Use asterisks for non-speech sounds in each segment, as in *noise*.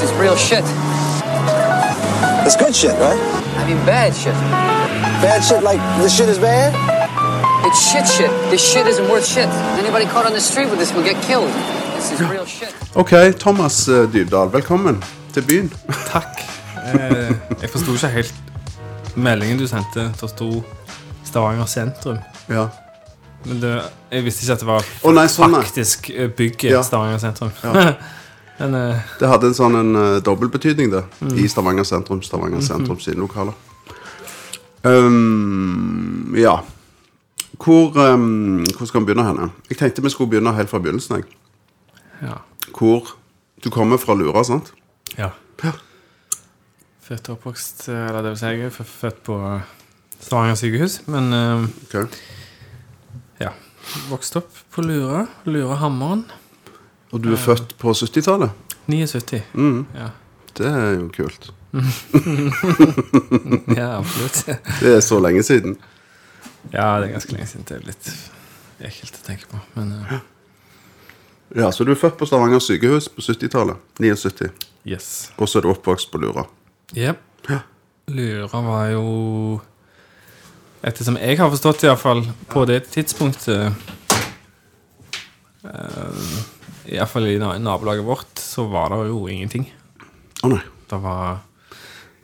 This is real shit. It's good shit, right? I mean, bad shit. Bad shit like this shit is bad? It's shit shit. This shit isn't worth shit. Anybody caught on the street with this will get killed. This is real shit. Ok, Thomas eh, Dybdahl, velkommen til byen. *laughs* Takk. Eh, jeg forsto ikke helt meldingen du sendte. Det sto Stavanger sentrum. Ja. Men det, jeg visste ikke at det var oh, nei, sånn, faktisk eh, bygget Ja. Stavanger sentrum. Ja. *laughs* Men uh... Det hadde en sånn en, uh, dobbeltbetydning, det. I Stavanger sentrum. Stavanger sentrum sine lokaler. Um, ja. Hvor, um, hvor skal vi begynne henne? Jeg tenkte vi skulle begynne helt fra begynnelsen. Jeg. ja. Hvor Du kommer fra Lura, sant? ja. Ja. Født og oppvokst eh, Eller det vil si, jeg er født på Stavanger sykehus. Men eh, okay. ja. Vokst opp på Lura. Lurahammeren. Og du er født på 70-tallet? 79. Mm, Ja. det er jo kult. *laughs* ja, absolutt. Det er så lenge siden. ja, det er ganske lenge siden. Det er litt ekkelt å tenke på. Men uh... Ja, Så du er født på Stavanger sykehus på 70-tallet? 79. yes. Og så er du oppvokst på Lura. Yep. Ja. Lura var jo Ettersom jeg har forstått, iallfall på det tidspunktet uh, Iallfall i na- nabolaget vårt, så var det jo ingenting. Å nei. Det var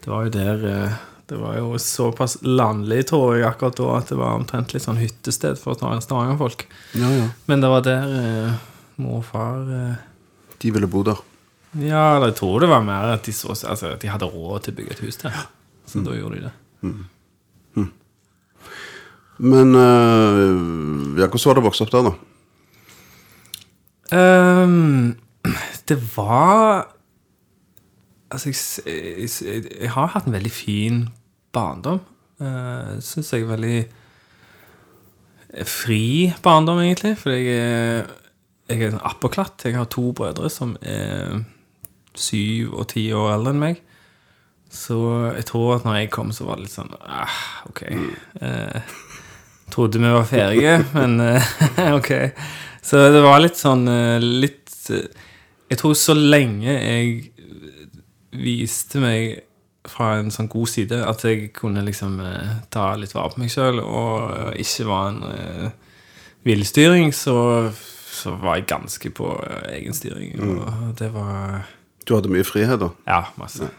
Det var jo der eh, Det var jo såpass landlig, tror jeg, akkurat da at det var omtrent litt sånn hyttested for Stav- Stavanger-folk. Ja, ja. Men det var der eh, mor og far eh, De ville bo der. Ja, eller jeg tror det var mer at de, så, altså, at de hadde råd til å bygge et hus der. Så da gjorde de det. Men øh, ja, hvordan var det å vokse opp der, da? Ehm, *clears throat* det var Altså, jeg, jeg, jeg, jeg har hatt en veldig fin barndom. Uh, Syns jeg er veldig eh, fri barndom, egentlig. Fordi jeg er, jeg er appåklatt. Jeg har to brødre som er syv og ti år eldre enn meg. Så jeg tror at når jeg kom, så var det litt sånn ah, Ok. Eh, trodde vi var ferdige, *laughs* men eh, *laughs* ok. Så det var litt sånn eh, Litt eh, Jeg tror så lenge jeg viste meg fra en sånn god side at jeg kunne liksom eh, ta litt vare på meg sjøl og ikke var en villstyring, så, så var jeg ganske på egen egenstyring. Og det var Du hadde mye frihet, da. Ja, masse.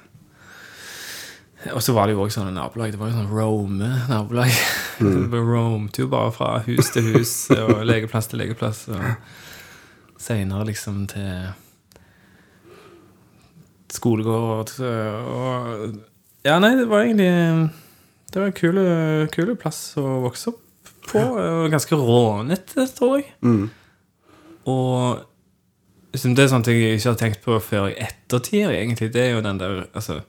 Og så var det jo også sånne nabolag. Det var jo sånn Rome-nabolag. *laughs* Roamet jo bare fra hus til hus og legeplass til legeplass. Og seinere liksom til skolegård og, Ja, nei, det var egentlig Det var en kul, kul plass å vokse opp på. Og ganske rånete, tror jeg. Og liksom, det er sånt jeg ikke har tenkt på før i ettertid, egentlig. Det er jo den der Altså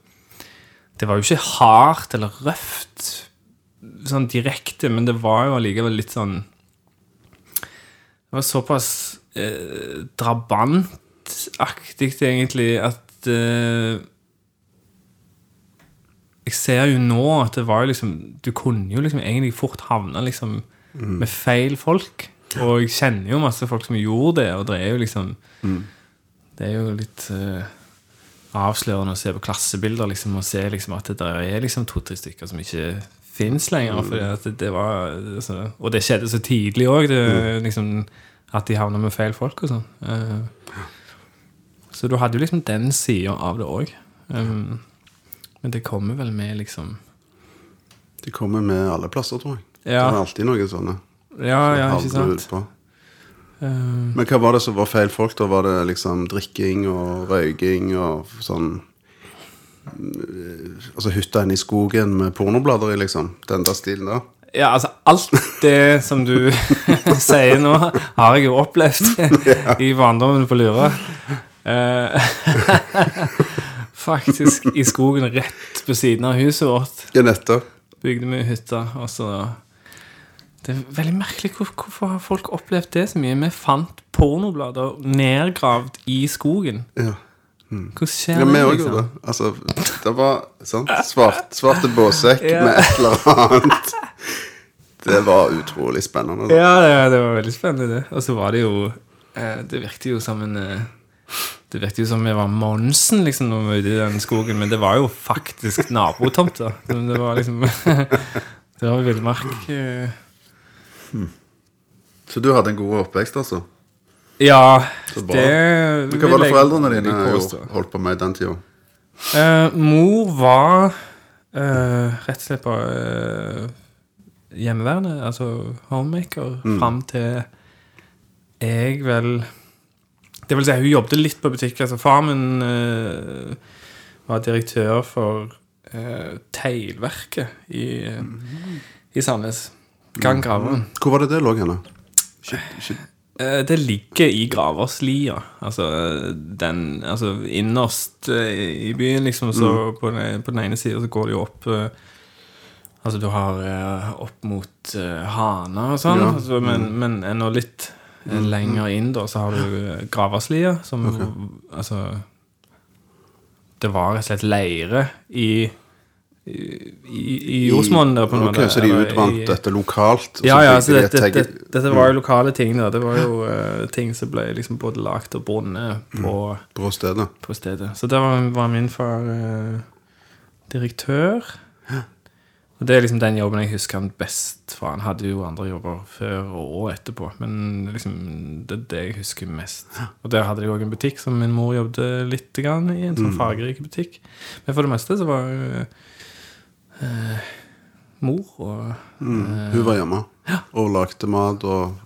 Det var jo ikke hardt eller røft sånn direkte, men det var jo allikevel litt sånn Det var såpass eh, drabantaktig, egentlig, at eh, Jeg ser jo nå at det var jo liksom Du kunne jo liksom egentlig fort havne liksom med feil folk. Og jeg kjenner jo masse folk som gjorde det, og det er jo liksom Det er jo litt eh, avslørende å se på klassebilder liksom, og se liksom, at det er liksom to-tre stykker som ikke fins lenger. At det, det var, altså, og det skjedde så tidlig òg, liksom, at de havna med feil folk og sånn. Eh, så du hadde jo liksom den sida av det òg. Um, men det kommer vel med liksom Det kommer med alle plasser, tror jeg. Ja. Det er alltid noen sånne. Ja, ja, ikke sant? Um, Men hva var det som var feil folk? Da var det liksom drikking og røyking og sånn eh, Altså hytta inne i skogen med pornoblader i, liksom. Den der stilen der. Ja, altså alt det som du *laughs* sier nå, har jeg jo opplevd *laughs* i barndommen på Lura. Eh, *laughs* faktisk i skogen rett på siden av huset vårt Ja, nettopp. bygde vi hytta, Og så Det er veldig merkelig. Hvorfor har folk opplevd det så mye? Vi fant pornoblader nedgravd i skogen. Ja. Hvordan skjer Ja, vi det? òg liksom? gjorde det. Altså, det var sant? Svart, svarte båssekk Ja. med et eller annet. Det var utrolig spennende. Ja, det, det var veldig spennende, det. Og så var det jo eh, Det virket jo som en eh, Det virket jo som vi var Monsen liksom, når vi var ute i den skogen, men det var jo faktisk nabotomta. Det var liksom *laughs* Det var villmark. Eh. Så du hadde en god oppvekst, altså? Ja, det Men Hva var det foreldrene dine holdt på med i den tida? Eh, mor var eh, rett og slett bare eh, hjemmeværende, altså homemaker, fram til jeg vel Det vil si, hun jobbet litt på butikk. Altså, far min eh, var direktør for uh, Teglverket i, mm. i Sandnes. Gang grave. Hvor var det det lå henne? Eh, Det ligger i Graverslia. Altså den Altså innerst eh, i byen, liksom. Så på, den, på den ene sida så går det jo opp eh, Altså du har opp mot Hana og sånn, Ja. altså, men, men ennå litt eh, lenger inn, da, så har du Graverslia, som Altså Det var rett og slett leire i i, i, der, på en Ok, måte. Så de utvant dette lokalt? Ja, ja, så dette, det, det, dette var jo lokale ting. da Det var jo uh, ting som ble liksom både lagt og brunnet på, På stedet. på stedet. Så der var, var min far uh, direktør. Og det er liksom den jobben jeg husker han best fra. Han hadde jo andre jobber før og etterpå, men liksom det er det jeg husker mest. Og der hadde de òg en butikk som min mor jobbet litt grann i. En sånn fargerik butikk. Men for det meste så var jo eh, mor og Hun var hjemme og lagde mat og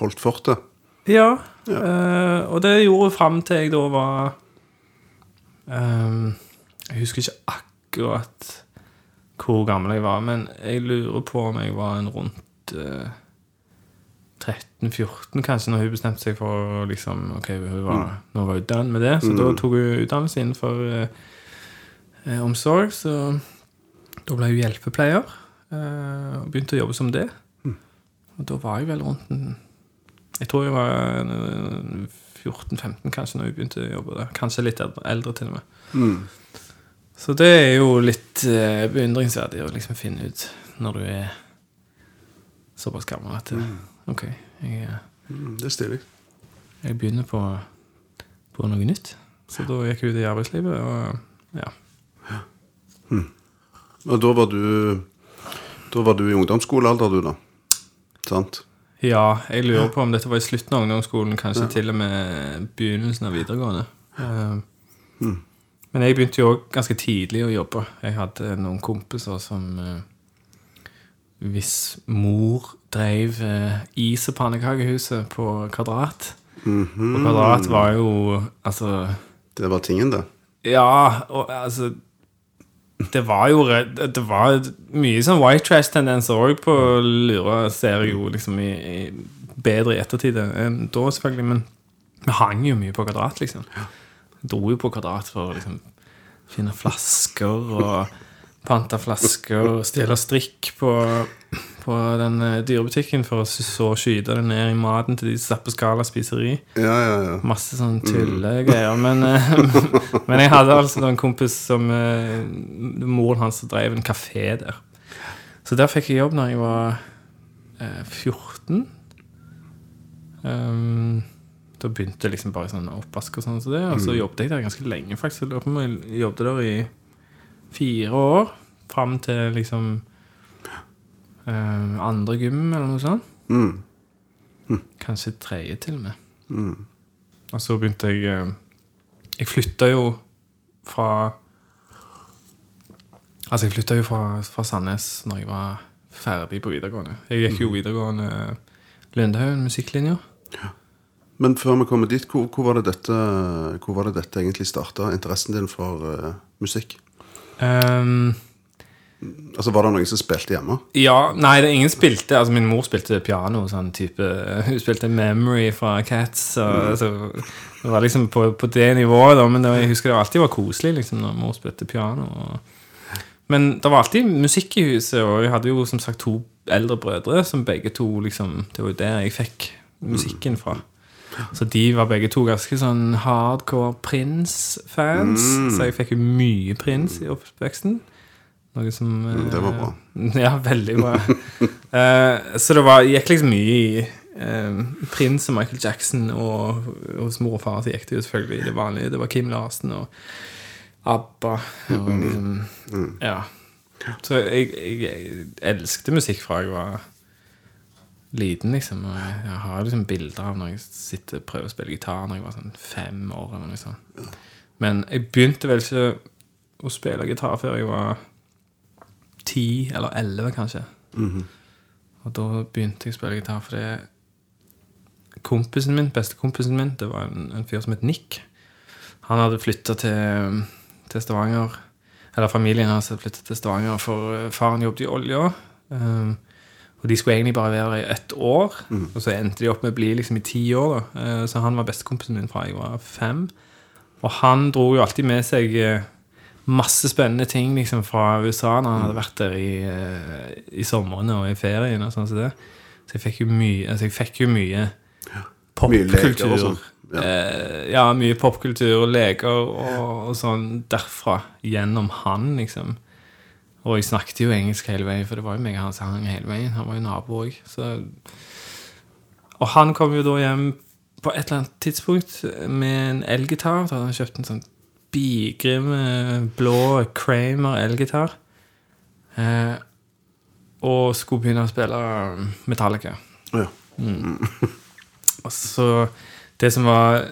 holdt fortet. Ja, eh, og det gjorde fram til jeg da var ehm, Jeg husker ikke akkurat hvor gammel jeg var, men jeg lurer på om jeg var en rundt eh, 13-14, kanskje, når hun bestemte seg for liksom Ok, hun var, nå var hun done med det, så da tok hun utdannelse innenfor eh, eh, omsorg. Så da ble hun hjelpepleier, eh, og begynte å jobbe som det. Og da var jeg vel rundt en jeg tror jeg var eh, 14-15 kanskje når jeg begynte å jobbe der. Kanskje litt eldre, til og med. Så det er jo litt eh, beundringsverdig å liksom finne ut når du er såpass gammel at mm. Ok, jeg, eh, Mm, det er stilig. jeg begynner på, på noe nytt. Så da gikk jeg ut i arbeidslivet, og ja. Og da var du Da var du i ungdomsskolealder, du, da? Sant? Ja, jeg lurer på om dette var i slutten av ungdomsskolen, kanskje til og med begynnelsen av videregående. Eh, Men jeg begynte jo òg ganske tidlig å jobbe. Jeg hadde noen kompiser som eh, Hvis mor drev eh, is- og pannekakehuset på Kvadrat Og Kvadrat var jo Altså Det var tingen, det. ja, og altså Det var jo Det var mye sånn white trash-tendenser òg på Lura, ser jeg jo liksom i, i bedre i ettertid enn da, selvfølgelig. Men vi hang jo mye på Kvadrat, liksom. Dro jo på Kvadrat for å liksom finne flasker og pante flasker og stjele strikk på, på den eh, dyrebutikken for å så skyte det ned i maten til de satt på Skala spiseri. Ja, ja, ja. Masse sånn tullegreier. Men, eh, *laughs* men jeg hadde altså en kompis som eh, Moren hans drev en kafé der. Så der fikk jeg jobb når jeg var eh, 14. Um, da begynte jeg liksom bare sånn oppvask og sånn. Så det, og så jobbet jeg der ganske lenge, faktisk. Jeg jobbet der i fire år. Fram til liksom eh, andre gym, eller noe sånt. Mm. Kanskje tredje, til og med. Og så begynte jeg eh, Jeg flytta jo fra Altså, jeg flytta jo fra, fra Sandnes når jeg var ferdig på videregående. Jeg gikk jo videregående Lundehaugen musikklinja. Men før vi kommer dit, hvor, hvor, var det dette, hvor var det dette egentlig starta? Interessen din for uh, musikk? Um, Altså, Var det noen som spilte hjemme? ja, nei, det ingen spilte Altså, min mor spilte piano, sånn type *laughs* Hun spilte Memory fra Cats. Og, altså, det var liksom på, på det nivået, da, men det, var- jeg husker det alltid var koselig liksom, når mor spilte piano. Og, men det var alltid musikk i huset, og jeg hadde jo som sagt to eldre brødre som begge to liksom Det var jo der jeg fikk musikken fra. Så de var begge to ganske sånn hardcore Prince-fans. Så jeg fikk jo mye Prince i oppveksten. Noe som det var bra. eh, *laughs* Ja, veldig bra. uh, så det var, gikk liksom mye i uh, Prins og Michael Jackson, og hos mor og far så gikk det jo selvfølgelig det vanlige. Det var Kim Larsen og ABBA. Og liksom, ja. Så jeg, jeg, jeg elsket musikk fra jeg var liten, liksom. Og jeg, jeg har liksom bilder av når jeg sitter og prøver å spille gitar når jeg var sånn fem år. eller noe sånt. Men jeg begynte vel ikke å spille gitar før jeg var ti eller elleve, kanskje. Og da begynte jeg å spille gitar fordi kompisen min, bestekompisen min, det var en, en fyr som het Nick. Han hadde flytta til, til Stavanger. Eller familien hans hadde flytta til Stavanger, for eh, faren jobbet i olja. Um, og de skulle egentlig bare være i ett år, og så endte de opp med å bli liksom i ti år. da. Uh, så han var bestekompisen min fra jeg var fem. Og han dro jo alltid med seg eh, masse spennende ting liksom fra USA når han hadde vært der i, eh, i somrene og i ferien. og sånn som det. Så jeg fikk jo mye, altså jeg fikk jo mye popkultur. Ja. Eh, ja, mye popkultur og leker og, og sånn derfra. Gjennom han, liksom. Og jeg snakket jo engelsk hele veien, for det var jo meg og han som hang hele veien. Han var jo nabo òg. Og han kom jo da hjem på et eller annet tidspunkt med en elgitar. Da hadde han kjøpt en sånn bigrim eh, blå Kramer elgitar. Eh, og skulle begynne å spille Metallica. Ja. Og så Det som var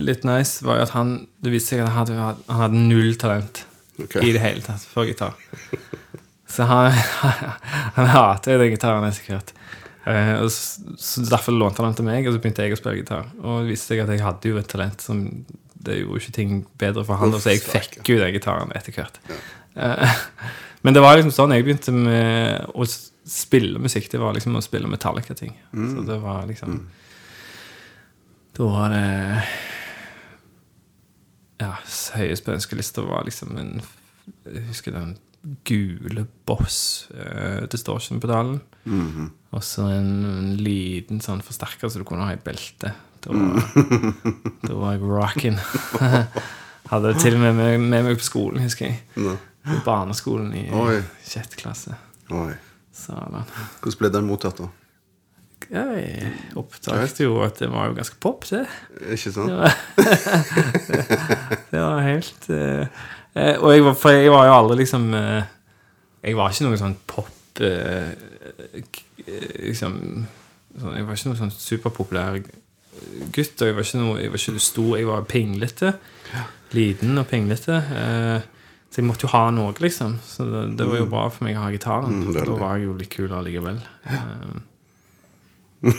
litt nice, var at han Det viste seg at han hadde, han hadde null talent okay. i det hele tatt for gitar. Så han, *laughs* han hater den gitaren sikkert Eh, så, så Derfor lånte han den til meg, og så begynte jeg å spille gitar. Og det viste seg at jeg hadde jo et talent som Det gjorde jo ikke ting bedre for han, Uff, så jeg fikk jo den gitaren etter hvert. Ja. *laughs* men det var liksom sånn jeg begynte med å spille musikk. Det var liksom å spille Metallica-ting. Så det var liksom Da var det Ja, høyest på ønskelista var liksom en Jeg husker den gule Boss uh, Distortion-pedalen. Og så en, en liten sånn forsterker så du kunne ha i beltet. Da var, da var jeg rocking. *laughs* Hadde det til og med med, med meg på skolen, husker jeg. På barneskolen i Oi. sjette klasse. Oi. Hvordan ble den mottatt, da? Jeg oppdaget jo at det var jo ganske pop, det. Ikke sant? *laughs* Det var helt eh, eh, Og jeg var, for jeg var jo aldri liksom eh, Jeg var ikke noen sånn pop eh, eh, Liksom sånn, Jeg var ikke noen sånn superpopulær gutt. Og jeg var ikke, noe, jeg var ikke stor, jeg var pinglete. Liten og pinglete. Eh, så jeg måtte jo ha noe, liksom. Så det, det var jo bra for meg å ha gitaren. Mm, da var jeg jo litt kul allikevel. Eh,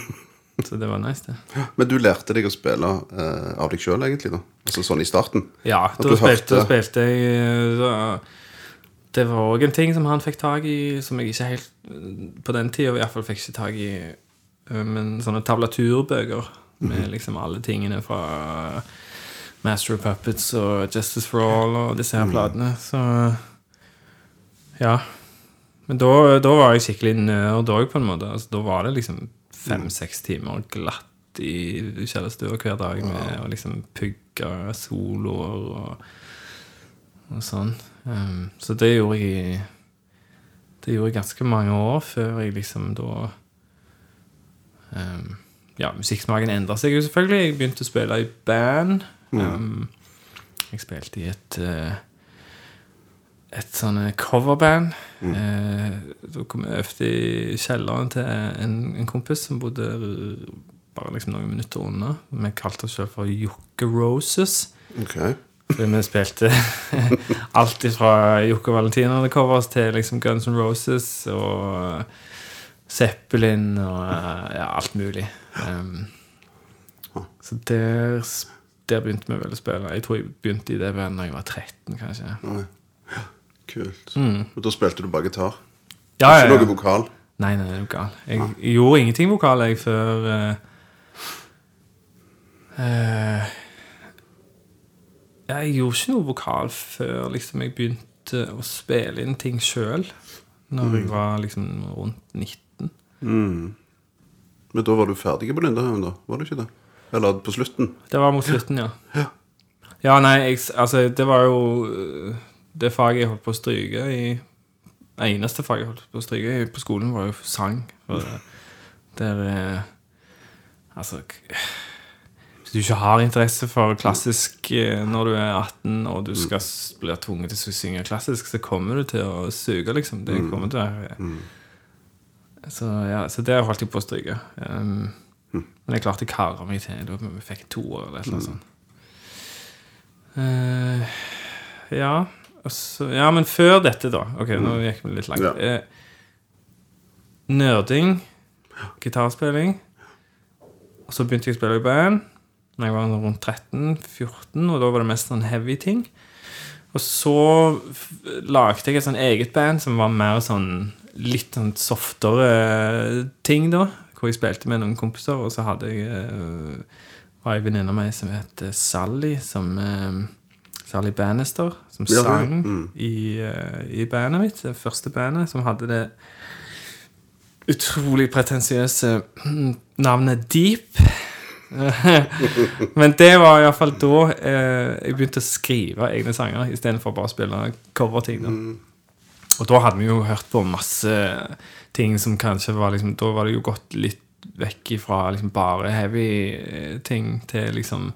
så det var nice, det. Men du lærte deg å spille eh, av deg sjøl, egentlig? da? Altså sånn i starten? Ja, da spilte, spilte jeg da, Det var òg en ting som han fikk tak i, som jeg ikke helt På den tida i hvert fall fikk ikke tak i. Men sånne tablaturbøker med liksom alle tingene fra Master of Puppets og Justice for All og disse her platene. Så ja. Men da, da var jeg skikkelig nerd òg, på en måte. Altså, da var det liksom fem-seks timer glatt i kjellerstua hver dag med å liksom pugge soloer og, og sånn. Um, så det gjorde jeg i Det gjorde jeg ganske mange år før jeg liksom da um, Ja, musikksmaken endra seg jo selvfølgelig. Jeg begynte å spille i band. Um, jeg spilte i et uh, et sånn coverband. Eh, da kom jeg øvde i kjelleren til en, en kompis som bodde bare liksom noen minutter unna. Vi kalte oss selv for Jokke Roses. Okay. Fordi vi spilte *laughs* alt fra Jokke Valentiner-covers til liksom Guns N' Roses og Zeppelin og eh, ja, alt mulig. Um, så der, der begynte vi vel å spille. Jeg tror jeg begynte i det bandet da jeg var 13, kanskje. Oi. Kult. Og da spilte du bare gitar? Ja, Ja, Ikke noe vokal? Nei, nei, jo. Jeg, jeg gjorde ingenting vokal jeg før uh, Jeg gjorde ikke noe vokal før liksom jeg begynte å spille inn ting sjøl. Når jeg var liksom rundt 19. Men da var du ferdig på Lindahaugen, da? Var du ikke det? Eller på slutten? Det var mot slutten, ja. *laughs* Ja, nei, jeg, altså, det var jo øh, det faget jeg holdt på å stryke i Eneste faget jeg holdt på å stryke i på skolen, var jo sang. For det- der Altså Hvis du ikke har interesse for klassisk eh, når du er 18, og du skal bli tvunget til å synge klassisk, så kommer du til å suge, liksom. Det kommer til å være så, ja, så det holdt jeg på å stryke. Um, Men jeg klarte å kare meg til. Da vi fikk to år eller noe mm. sånt. Uh, ja, altså, ja, men før dette, da Ok, nå gikk vi litt langt. Ja. Uh, nerding, gitarspilling. Og så begynte jeg å spille i band Når jeg var rundt 13-14, og da var det mest sånn heavy ting. Og så lagde jeg et sånn eget band som var mer sånn litt sånn softere ting, da. Hvor jeg spilte med noen kompiser, og så hadde jeg uh, var ei venninne av meg som het eh, Sally, som uh, Sally Bannister, som Ja, ja. sang Mm. i, uh, i bandet mitt, det første bandet, som hadde det utrolig pretensiøse *clears throat* navnet Deep. *laughs* Men det var iallfall da eh, jeg begynte å skrive egne sanger istedenfor bare å spille coverting. Da. Og da hadde vi jo hørt på masse ting som kanskje var liksom Da var det jo gått litt vekk ifra liksom bare heavy eh, ting til liksom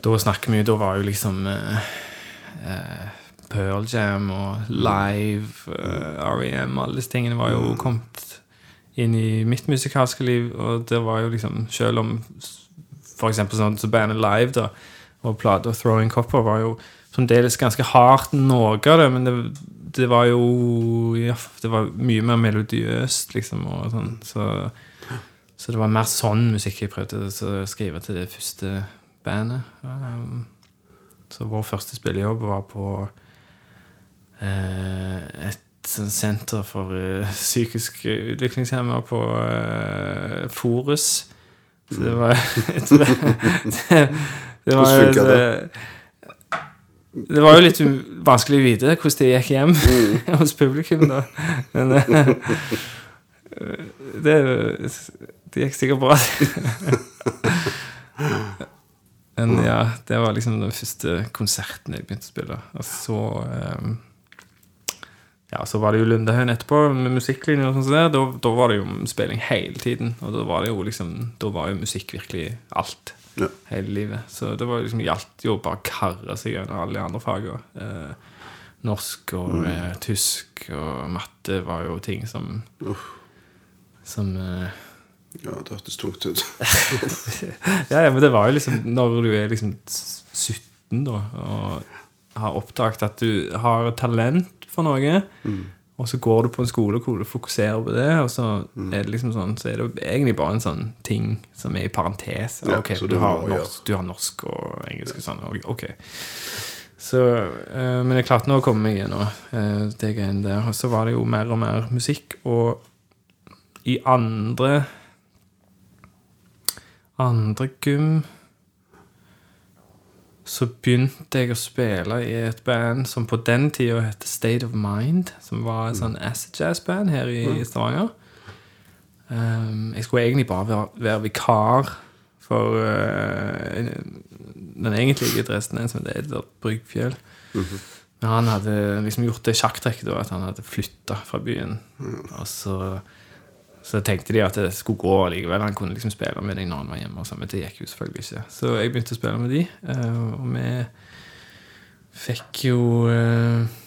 Da snakker vi jo Da var jo liksom eh, eh, Pearl Jam og Live, eh, R.E.M. Alle disse tingene var jo kommet inn i mitt musikalske liv, og det var jo liksom Selv om eksempel sånn som bandet Live da og plata Throwing Copper var jo fremdeles ganske hardt noe av det, men det, det var jo ja, Det var mye mer melodiøst, liksom, sånn. Så, så det var mer sånn musikk jeg prøvde å skrive til det første bandet. Um, så vår første spillejobb var på uh, et senter for uh, psykisk utviklingshemmede på uh, Forus. Så det var *laughs* det, det, det var et, det var jo litt vanskelig å vite hvordan det gikk hjem *laughs* hos publikum, da. Men eh, *laughs* det, det gikk sikkert bra. *laughs* Men ja, det var liksom den første konserten jeg begynte å spille. Og så eh, Ja, så var det jo Lundehøyen etterpå, med musikklinjer og sånn. det. Da, da var det jo spilling hele tiden. Og da var det jo liksom Da var jo musikk virkelig alt. Ja. Hele livet. Så det var liksom gjaldt jo bare å karre seg gjennom alle de andre fagene. Eh, norsk og eh, tysk og matte var jo ting som Som eh, Ja, det hørtes tungt ut. *laughs* ja, ja, men det var jo liksom Når du er liksom 17 da og har oppdaget at du har talent for noe, og så går du på en skole hvor du fokuserer på det, og så er det liksom sånn Så er det egentlig bare en sånn ting som er i parentes. Ja, ok, du har, norsk, du har norsk og engelsk og sånn. Ok. Så, eh, men jeg klarte nå å komme meg gjennom uh, det greiene der. Og så var det jo mer og mer musikk, og i andre andre gym så begynte jeg å spille i et band som på den tida het State of Mind. Som var et sånn acid jazz-band her i Stavanger. Um, jeg skulle egentlig bare være, være vikar for uh, den egentlige dresten, en som heter Edvard Bryggfjell. Men han hadde liksom gjort det sjakktrekket at han hadde flytta fra byen. Og så så tenkte de at det skulle gå likevel. Han kunne liksom spille med deg når han var hjemme. Og sånn, men det gikk jo selvfølgelig ikke. Så jeg begynte å spille med de, eh, og vi fikk jo eh,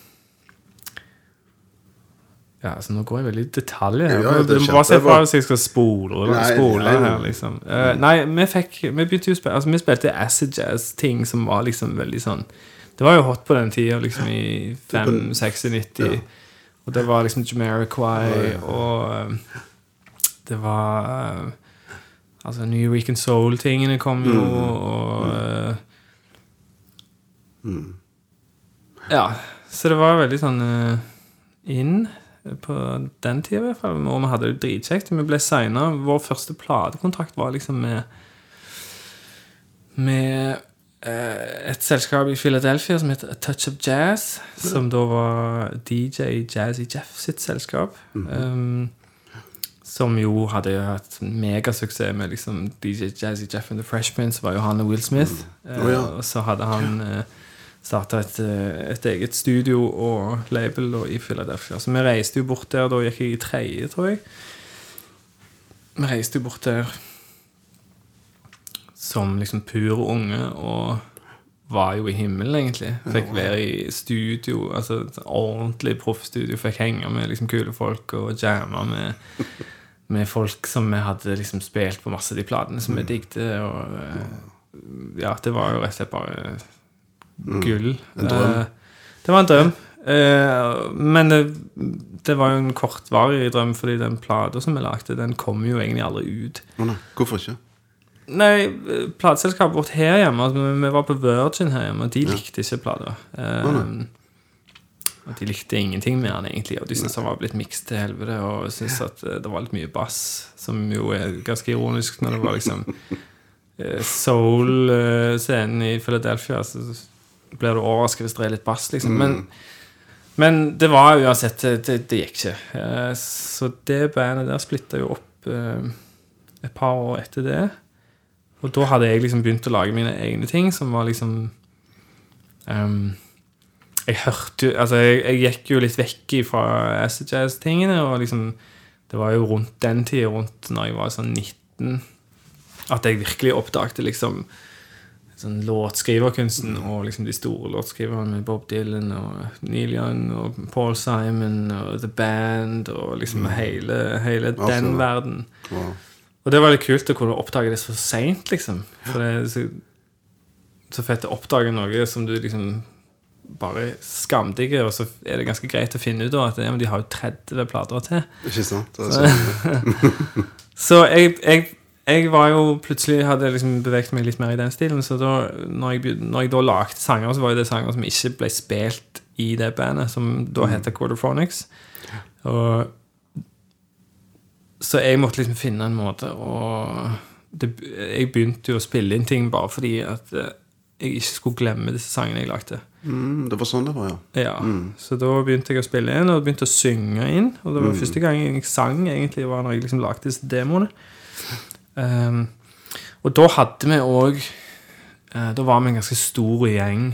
Ja, altså nå går jeg veldig i detalj her. Ja, ja, det må bare se for hvis jeg skal spole, eller Nei, spole nei. her, liksom. Uh, nei, vi fikk Vi begynte jo å spille Altså, vi spilte acid jazz-ting som var liksom veldig sånn Det var jo hot på den tida, liksom i 5-96. Ja. Og det var liksom Jamiroquai, og det var eh, Altså, New Week and Soul-tingene kom jo, og mm. Ja. Så det var veldig sånn eh, inn på den tida, i hvert fall. Og vi hadde det dritkjekt. Vi ble signa. Vår første platekontrakt var liksom med Med eh, et selskap i Philadelphia som heter A Touch of Jazz. Som da var DJ Jazzy Jeff sitt selskap. um, som jo hadde hatt megasuksess med liksom DJ Jazzy Jeff and The Fresh Prince. var jo han og Will Smith. Mm. Oh, ja. Og så hadde han uh, starta et, eh, et eget studio og label da, i Philadelphia. Så vi reiste jo bort der. Da gikk jeg i tredje, tror jeg. Vi reiste jo bort der som liksom pur unge og var jo i himmelen, egentlig. Fikk være i studio, altså ordentlig proffstudio. Fikk henge med liksom kule folk og jamme med, med folk som vi hadde liksom spilt på masse av de platene som vi digget. Og eh, ja, det var jo rett og slett bare gull. En drøm. Eh, Det var en drøm. Eh, Men det, det var jo en kortvarig drøm, fordi den plata som vi lagde, den kom jo egentlig aldri ut. Hvorfor ikke? Nei, plateselskapet vårt her hjemme altså, Vi var på Virgin her hjemme, og de likte ikke plata. Eh, og de likte ingenting med han egentlig. Og de syntes han var blitt mikst til helvete. Og syntes at eh, det var litt mye bass, som jo er ganske ironisk når det var liksom eh, Soul-scenen i Philadelphia. Så blir du overrasket hvis det er litt bass, liksom. Men, men det var uansett Det, det, gikk ikke. Eh, Så det bandet der splitta jo opp eh, et par år etter det. Og da hadde jeg liksom begynt å lage mine egne ting, som var liksom ehm, Jeg hørte jo Altså, jeg, jeg gikk jo litt vekk fra acid jazz-tingene, og liksom Det var jo rundt den tida, rundt når jeg var sånn 19, at jeg virkelig oppdagte liksom sånn låtskriverkunsten og liksom de store låtskriverne med Bob Dylan og Neil Young og Paul Simon og The Band og liksom hele, hele den Altså, verden. Wow. Og det var litt kult å kunne oppdage det så seint, liksom. For det er så, så fett å oppdage noe som du liksom bare skamdigger, og så er det ganske greit å finne ut at ja, de har jo 30 plater til. Ikke sant? Det er sånn. *laughs* Så jeg, jeg, jeg var jo plutselig hadde liksom beveget meg litt mer i den stilen. Så da når jeg, når jeg da lagde sanger, så var jo det sanger som ikke ble spilt i det bandet, som da heter Quarterphonics. Og så jeg måtte liksom finne en måte å det, Jeg begynte jo å spille inn ting bare fordi at eh, jeg ikke skulle glemme disse sangene jeg lagde. Mm, det var sånn det var, ja. Ja, Så da begynte jeg å spille inn og begynte å synge inn. Og det var første gang jeg sang, egentlig, var når jeg liksom lagde disse demoene. Um, og da hadde vi òg Da var vi en ganske stor gjeng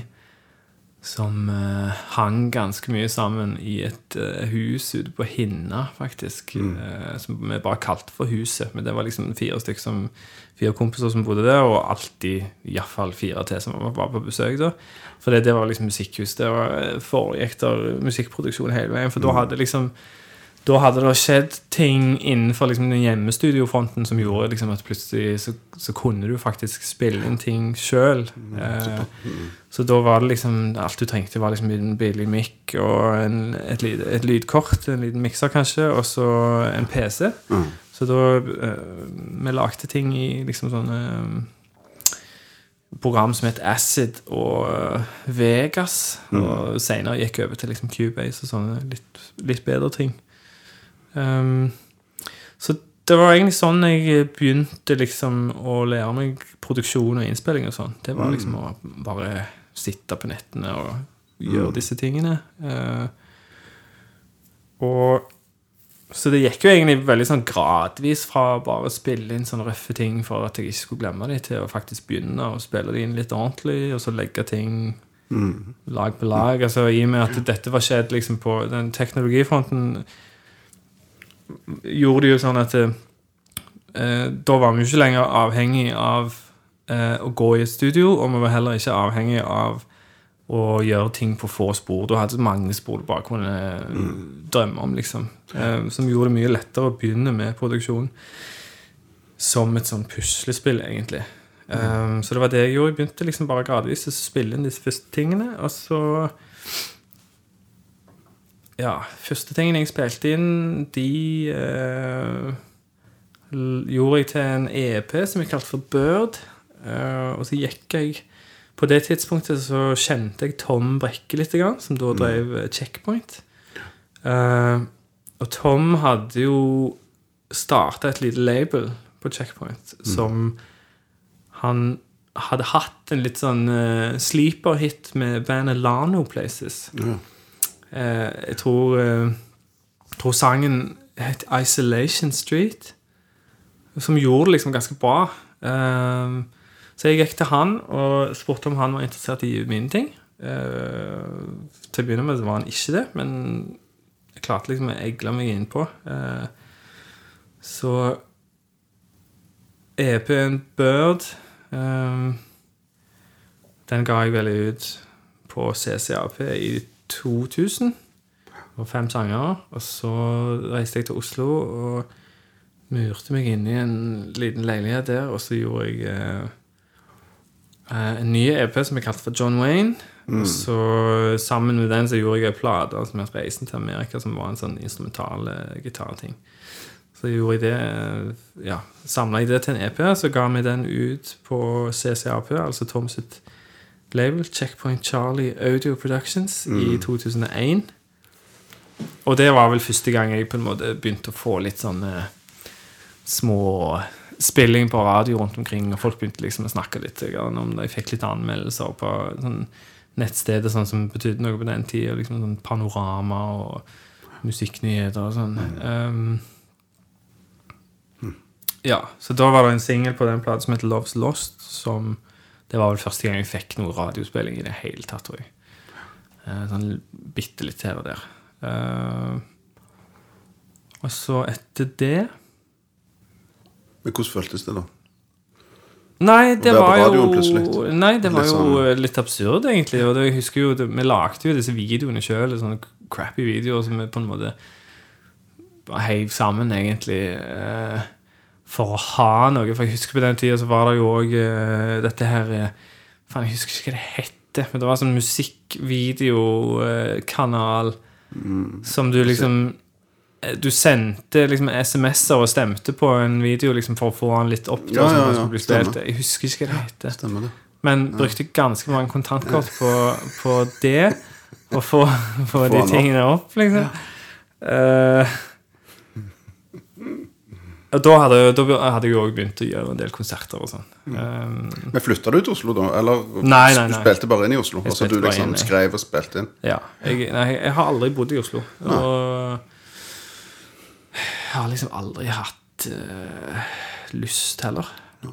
som uh, hang ganske mye sammen i et uh, hus ute på Hinna, faktisk. eh, som vi bare kalte for Huset. Men det var liksom fire stykker som Fire kompiser som bodde der, og alltid iallfall fire til som var på besøk. da For det, det var liksom musikkhus. Det var foregikk der musikkproduksjon hele veien. For da hadde liksom da hadde det skjedd ting innenfor liksom den hjemmestudiofronten som gjorde liksom at plutselig så, så kunne du faktisk spille inn ting sjøl. Eh, så da var det liksom Alt du trengte, var liksom en billig mic og en, et, lyd, et lydkort, en liten mikser kanskje, og så en PC. Så da eh, Vi lagde ting i liksom sånne eh, program som het Acid og eh, Vegas. Og senere gikk jeg over til liksom Cubase og sånne litt, litt bedre ting. Um, så det var egentlig sånn jeg begynte liksom å lære meg produksjon og innspilling og sånn. Det var liksom å bare sitte på nettene og gjøre disse tingene. Uh, og så det gikk jo egentlig veldig sånn gradvis fra bare å spille inn sånne røffe ting for at jeg ikke skulle glemme dem, til å faktisk begynne å spille dem inn litt ordentlig, og så legge ting lag på lag. Altså I og med at dette var skjedd liksom på den teknologifronten, gjorde det jo sånn at eh, da var vi jo ikke lenger avhengig av eh, å gå i et studio, og vi var heller ikke avhengig av å gjøre ting på få spor. Du hadde mange spor du bare kunne mm. drømme om, liksom. Eh, som gjorde det mye lettere å begynne med produksjon som et sånn puslespill, egentlig. Eh, så det var det jeg gjorde. Jeg begynte liksom bare gradvis å spille inn disse første tingene, og så Ja, første tingene jeg spilte inn, de eh, gjorde jeg til en EP som jeg kalte for Bird. Eh, og så gikk jeg På det tidspunktet så kjente jeg Tom Brekke litt, som da drev eh, Checkpoint. Eh, og Tom hadde jo starta et lite label på Checkpoint som han hadde hatt en litt sånn uh, sleeper-hit med bandet Lano Places. Ja. Eh, jeg tror, eh, jeg tror sangen het Isolation Street, som gjorde det liksom ganske bra. Eh, så jeg gikk til han og spurte om han var interessert i mine ting. Eh, til å begynne med var han ikke det, men jeg klarte liksom å egle meg innpå. Eh, så EP-en Bird den ga jeg vel ut på CCAP i 2000. Og fem sanger. Og så reiste jeg til Oslo og murte meg inn i en liten leilighet der, og så gjorde jeg eh, eh, en ny EP som jeg kalte for John Wayne. Og så sammen med den så gjorde jeg en plate som het Reisen til Amerika, som var en sånn instrumental eh, gitarting. Så gjorde jeg det eh, Ja, samla jeg det til en EP, så ga vi den ut på CCAP, altså Tom sitt label, Checkpoint Charlie Audio Productions, i 2001. Og det var vel første gang jeg på en måte begynte å få litt sånn eh, små spilling på radio rundt omkring, og folk begynte liksom å snakke litt om det. Jeg fikk litt anmeldelser på sånn nettsteder sånn som betydde noe på den tida. Liksom sånn panorama og musikknyheter og sånn. Um, ja, så da var det en singel på den platen som heter Love's Lost, som Det var vel første gang jeg fikk noe radiospilling i det hele tatt, tror jeg. Eh, sånn bitte litt her og der. Eh, og så etter det Men hvordan føltes det, da? Nei, det var jo. Nei, det var jo sånn- litt absurd, egentlig. Og det, jeg husker jo, det, Vi lagde jo disse videoene sjøl, sånne crappy videoer som vi på en måte heiv sammen, egentlig, eh, for å ha noe. For jeg husker på den tida så var det jo òg uh, dette her uh, Faen, jeg husker ikke hva det hette, men det var sånn musikkvideokanal som du liksom eh, du sendte liksom SMS-er og stemte på en video liksom for å få den litt opp. da, Ja, sånn ja, ja. Jeg husker ikke hva det heter. Stemmer det? Men brukte ganske mange kontantkort på, på det. Og få, få de tingene opp, liksom. Ja. og da hadde, da hadde jeg òg begynt å gjøre en del konserter og sånn. Um, Men Flytta du til Oslo, da? Eller Nei, nei, du nei. spilte bare inn i Oslo? Jeg Altså du liksom inn, skrev og spilte inn? ja. Jeg, nei, jeg har aldri bodd i Oslo. Og jeg har liksom aldri hatt uh, lyst heller.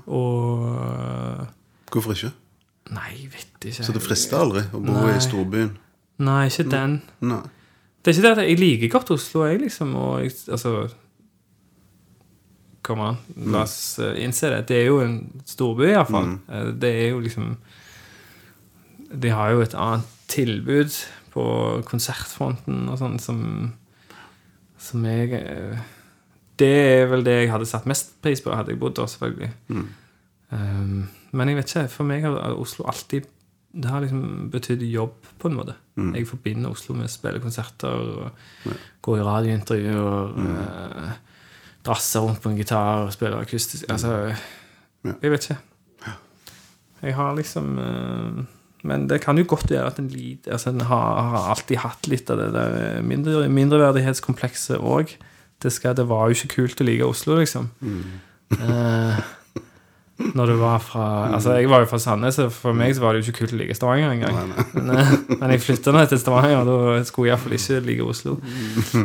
Og Hvorfor ikke? Nei, vet ikke. Så det frister aldri å bo Nei. i storbyen? Nei, ikke den. Nei. Det er ikke det at jeg liker godt Oslo, jeg, liksom. Og jeg, altså Kom an, la oss eh, innse det. Det er jo en storby, iallfall. Mm. Det er jo liksom De har jo et annet tilbud på konsertfronten og sånn som Som jeg eh, Det er vel det jeg hadde satt mest pris på, hadde jeg bodd der, selvfølgelig. Um, men jeg vet ikke, for meg har Oslo alltid Det har liksom betydd jobb, på en måte. Jeg forbinder Oslo med å spille konserter og gå i radiointervjuer. Uh, drasse rundt på en gitar og spille akustisk. Altså, jeg vet ikke. Jeg har liksom eh, Men det kan jo godt være at en lider, altså en har, har alltid hatt litt av det der mindre, mindreverdighetskomplekset òg. Det, det var jo ikke kult å like Oslo, liksom. Eh, når du var fra Altså, jeg var jo fra Sandnes, så for meg så var det jo ikke kult å like Stavanger engang. Men, eh, men jeg flytta nå til Stavanger, og da skulle jeg iallfall ikke like Oslo.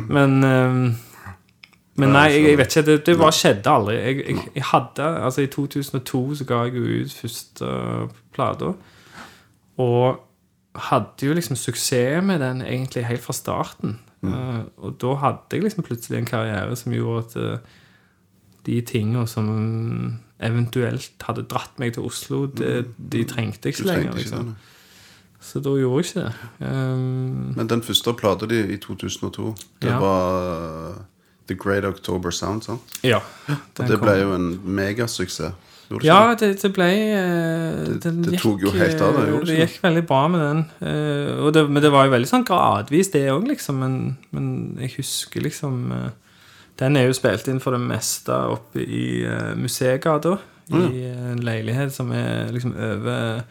Men eh, men nei, jeg, jeg vet ikke. Det, det bare skjedde aldri. Jeg, jeg, jeg hadde, altså I 2002 så ga jeg jo ut første plata. Og hadde jo liksom suksess med den egentlig helt fra starten. Eh, og da hadde jeg liksom plutselig en karriere som gjorde at uh, de tingene som eventuelt hadde dratt meg til Oslo, det, de trengte jeg ikke lenger. ikke liksom. Så da gjorde jeg ikke det. Um, Men den første plata di i 2002, det Ja. var The Great October Sound, sant? ja. Og det ble jo en megasuksess. Gjorde Ja, det, det ble det, den det tok jo helt av, det, gjorde det Det gikk veldig bra med den. eh, det, men det var jo veldig sånn gradvis, det òg, liksom. Men, men jeg husker liksom eh, Den er jo spilt inn for det meste oppe i uh, Museegata. I en leilighet som er liksom over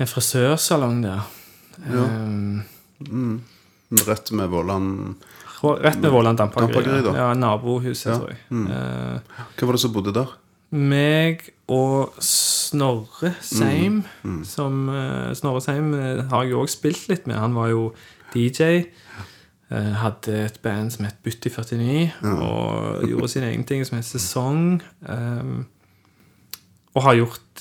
en frisørsalong der. Um, Rett med Vollan rett ved Våland dampakeri. Dampakeri, da. Ja, nabohuset, Ja. tror jeg. Eh, Hvem var det som bodde der? meg og Snorre Seim, Mm, som uh, Snorre Seim uh, har jeg jo òg spilt litt med. Han var jo DJ. hadde et band som het Butti 49, og *laughs* gjorde sine egne ting som het Sesong. Um, og har gjort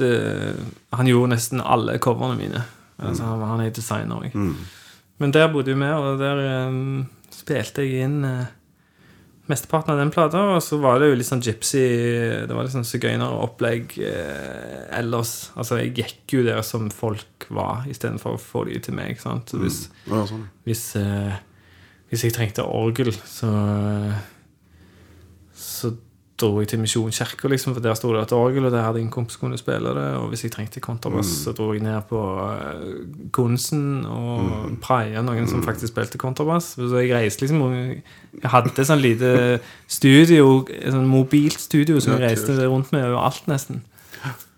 Han gjorde nesten alle coverne mine. Altså, han, han er designer òg. Men der bodde vi, og der eh, spilte jeg inn eh, mesteparten av den plata. Og så var det jo litt sånn gypsy Det var litt sånn sigøyneropplegg eh, ellers. Altså, jeg gikk jo der som folk var, istedenfor å få de til meg. sant? Så hvis, Ja, sånn. hvis, eh, hvis jeg trengte orgel, så Så dro jeg til Misjonskirka, liksom, for der sto det et orgel, og der hadde jeg en kompis som kunne spille det. Og hvis jeg trengte kontrabass, så dro jeg ned på uh, Gunsen og praia noen som faktisk spilte kontrabass. Så jeg reiste liksom Jeg hadde sånn lite studio, sånn mobilt studio som jeg reiste rundt med overalt, nesten.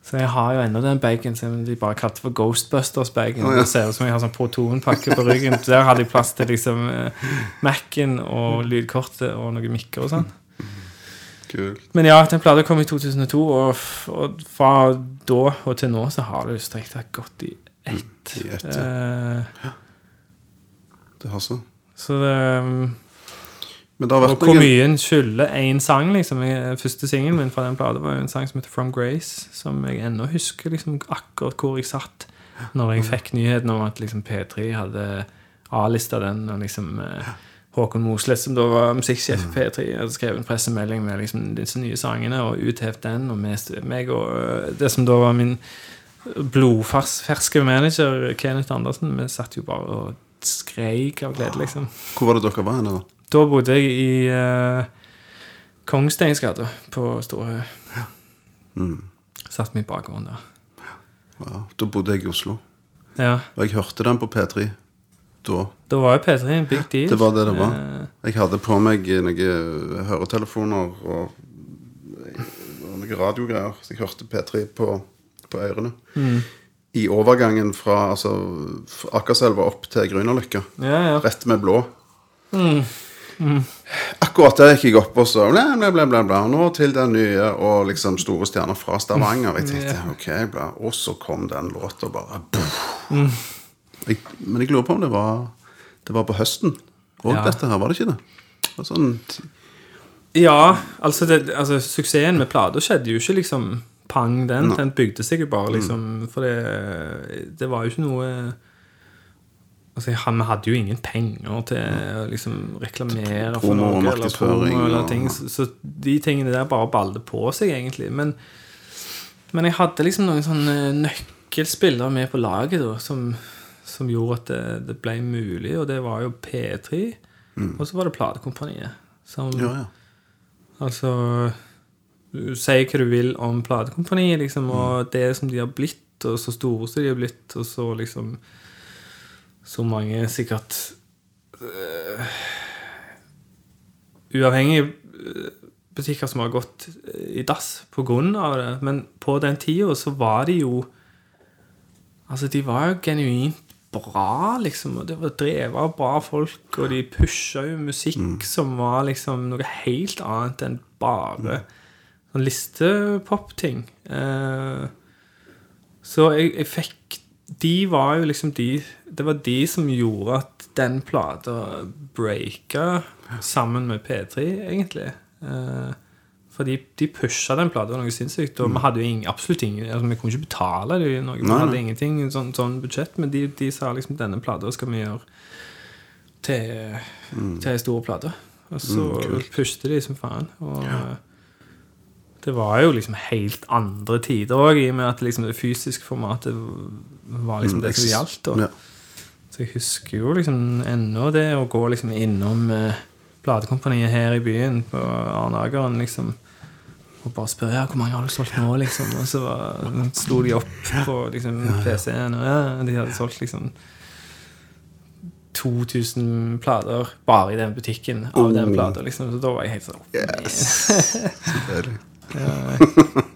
Så jeg har jo ennå den bagen som de bare kalte for Ghostbusters-bagen. Oh, ja. Det ser ut som jeg har sånn protonpakke på ryggen. Så *laughs* Der hadde jeg plass til liksom eh, Mac-en og lydkortet og noen mikker og sånn. Kult. Men ja, den plata kom i 2002, og, og fra da og til nå så har det jo strengt tatt gått i ett. I ett, Eh, Det har så. så det um, Men det har Og hvor mye en skylder én sang, liksom. Første singelen min fra den plata var en sang som heter From Grace, som jeg ennå husker liksom akkurat hvor jeg satt når jeg fikk nyheten om at liksom P3 hadde A-lista den, og liksom eh, Håkon Mosleth, som da var musikksjef i P3, hadde skrevet en pressemelding med liksom disse nye sangene, og uthevet den, og meg og øh, det som da var min blodferske manager, Kenneth Andersen, vi satt jo bare og skreik av glede, liksom. Hvor var det dere var da? Da bodde jeg i uh, Kongsteinsgata på Storhaug. Satt meg i bakgården der. Ja. Da bodde jeg i Oslo. Ja. Og jeg hørte den på P3 da. Da var jo P3 en big deal. Det var det det var. Eh, Jeg hadde på meg noen høretelefoner og, og noen radiogreier, så jeg hørte P3 på, på ørene. Mm. I overgangen fra altså, fra Akerselva opp til Grünerløkka. ja, ja. Rett med blå. Mm. Akkurat der gikk jeg opp og så bla, bla, bla, bla, bla. Nå til den nye og liksom store stjerner fra Stavanger. Jeg tenkte, ok, bla. Og så kom den låta bare puff. Mm. jeg, Men jeg lurer på om det var Det var på høsten og Ja. dette her, var det ikke det? det sånn, ja altså, det, altså Suksessen med plata skjedde jo ikke liksom pang, den. Nei. Den bygde seg jo bare, liksom. For det, det var jo ikke noe Altså, han Vi hadde jo ingen penger til å liksom reklamere for noe. Eller promo eller ting, så, så de tingene der bare balde på seg, egentlig. Men, men jeg hadde liksom noen sånne nøkkelspillere med på laget da, som, som gjorde at det, det ble mulig, og det var jo P3, og så var det platekompaniet. Som, Ja, ja. Altså du sier hva du vil om platekompaniet, liksom, og det som de har blitt, og så store som de har blitt, og så liksom Så mange sikkert øh, Uavhengige øh, butikker som har gått i dass på grunn av det. Men på den tida så var de jo Altså, de var jo genuint bra, liksom. Og det var drevet av bra folk, og de pusha jo musikk som var liksom noe helt annet enn bare sånn listepop-ting. Eh, så jeg, jeg fikk De var jo liksom de Det var de som gjorde at den plata breaka sammen med P3, egentlig. Eh, for de, de pusha den plata noe sinnssykt. Og vi hadde jo ingen, absolutt ingen altså, Vi kunne ikke betale det noe. Vi hadde ingenting sånn, sånn budsjett, men de, de sa liksom denne plata skal vi gjøre til, til ei stor plate. Og så pushet de som faen. Og det var jo liksom helt andre tider òg, i og med at liksom det fysiske formatet var liksom det som gjaldt. Ja. Så jeg husker jo liksom ennå det å gå liksom innom eh, platekompaniet her i byen på Arnageren, liksom. Og bare spør ja, hvor mange har du solgt nå, liksom. Og så slo de opp på liksom, PC-en, og ja, de hadde solgt liksom 2000 plater bare i den butikken av den plata, liksom. Så da var jeg helt sånn Yes. ja, deilig.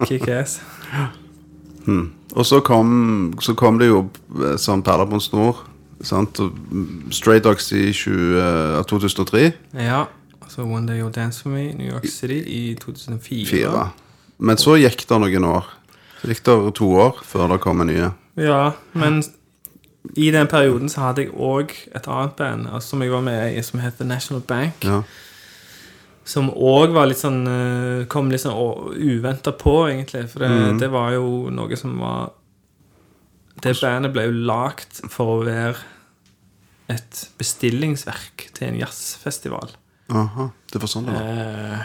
kick ass. Og så kom, så kom det jo eh, som perler på en snor. Sant? Mm, Stray Dogs i 20, eh, 2003. Ja. Så One Day You'll Dance For Me, New York City, i 2004. Fire. Men så gikk det noen år. Så gikk det to år før det kom en nye. Ja, men i den perioden så hadde jeg òg et annet band altså, som jeg var med i, som heter National Bank. Ja. Som òg var litt sånn eh, Kom litt sånn uventa på, egentlig. For det, det var jo noe som var Det bandet ble jo lagd for å være et bestillingsverk til en jazzfestival. Aha, det var sånn det var. Eh,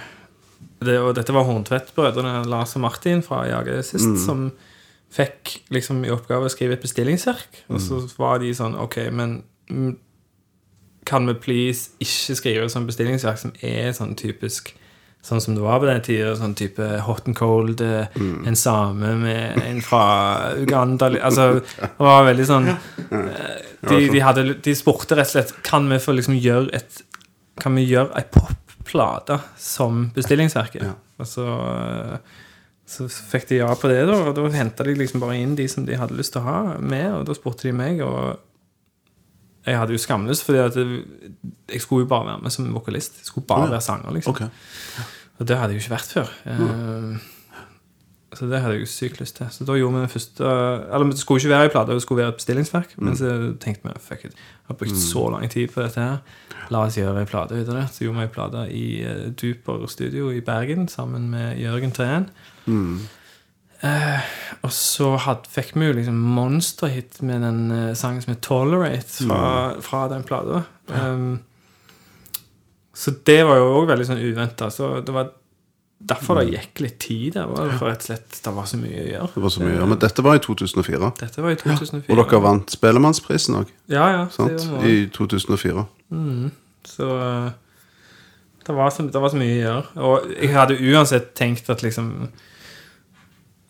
det, dette var Horntvedt-brødrene Lars og Martin fra Jage sist, som fikk liksom i oppgave å skrive et bestillingsverk. Og så var de sånn Ok, men mm, kan vi please ikke skrive sånn bestillingsverk som er sånn typisk Sånn som det var på den tida, sånn type hot and cold, mm. en same med en fra Uganda Altså, det var veldig sånn eh, de, de, hadde, de spurte rett og slett Kan vi få liksom gjøre et Kan vi gjøre ei popplate som bestillingsverket? Og så, eh, så fikk de ja på det, da, og da henta de liksom bare inn de som de hadde lyst til å ha med, og da spurte de meg, og jeg hadde jo skamløst, fordi at jeg skulle jo bare være med som vokalist. Jeg skulle bare være sanger, liksom. Ok. Og det hadde jeg jo ikke vært før. Eh, Så det hadde jeg jo sykt lyst til. Så da gjorde vi det første Eller det skulle ikke være ei plate, det skulle være et bestillingsverk. Men så tenkte vi fuck it. Jeg har brukt så lang tid på dette her. La oss gjøre ei plate ut av det. Så gjorde vi ei plate i uh, Duper Studio i Bergen sammen med Jørgen Treen. Eh, og så had, fikk vi jo liksom monsterhit med den uh, sangen som er 'Tolerate' fra, fra den plata. Um, så det var jo òg veldig sånn uventa. Så det var derfor det gikk litt tid. Var det for rett og slett det var så mye å gjøre. Det var så mye. å gjøre, men dette var i 2004. Dette var i 2004. Og dere vant Spellemannsprisen òg, Ja, ja. sant? I 2004. så eh, det var, så, det var så mye å gjøre. Og jeg hadde uansett tenkt at liksom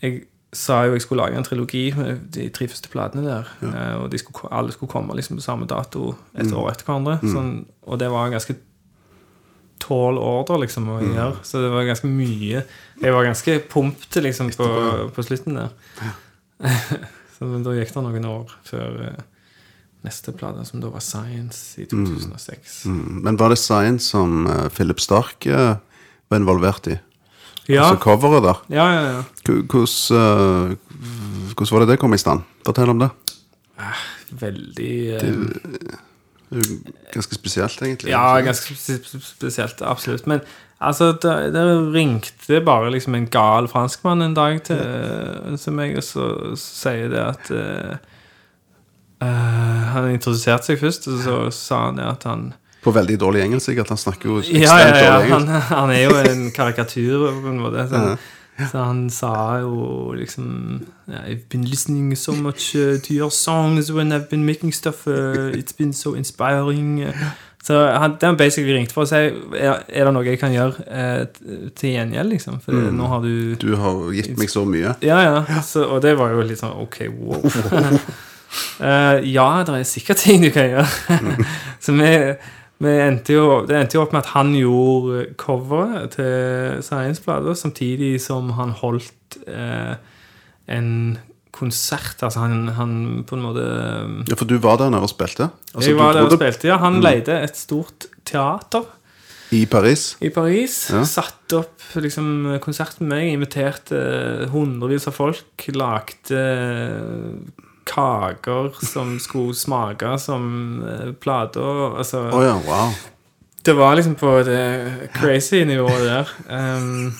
Jeg sa jo jeg skulle lage en trilogi med de tre første platene der. Ja. Og de skulle, alle skulle komme liksom på samme dato et år etter hverandre. Sånn, og det var ganske tall order liksom å gjøre. Så det var ganske mye Jeg var ganske pumpet liksom på, på slutten der. *laughs* så men da gikk det noen år før eh, neste plate, som da var Science i 2006. Mm. Men var det Science som uh, Philip Stark uh, var involvert i? Ja, Altså coveret der? ja, ja, ja. Hvordan, hvordan var det det kom i stand? Fortell om det. Veldig eh, Det Ganske spesielt, egentlig. Ja, ganske spesielt, absolutt. Men altså, det, det ringte bare liksom en gal franskmann en dag til, eh, meg, og så sier det at uh, Han introduserte seg først, og så sa han det at han På veldig dårlig engelsk, sikkert. Han snakker jo ekstremt Ja, ja, ja. dårlig Han, engelsk. han er jo en karikatur på en måte. Så, så han sa jo liksom I've been listening so much uh, to your songs when I've been making stuff. Uh, it's been so inspiring. Så han, det han basically ringte for å si Er, er det noe jeg kan gjøre eh, til gjengjeld, liksom? For nå har du Du har gitt meg så mye. Ja, ja. Så, og det var jo litt sånn OK, wow. uh, *laughs* ja, det er sikkert ting du kan gjøre. *laughs* så vi, vi endte jo, det endte jo opp med at han gjorde coveret til Science-bladet, samtidig som han holdt eh, en konsert. Altså han, han på en måte Ja, For du var der nede og spilte? Altså, Jeg du var der og spilte, ja. Han leide et stort teater I Paris? i Paris. Ja. Satte opp liksom, konsert med meg, inviterte hundrevis av folk. Lagde kaker som skulle smake som uh, plater. Altså, oh ja, wow. det var liksom på det crazy nivået der. Um,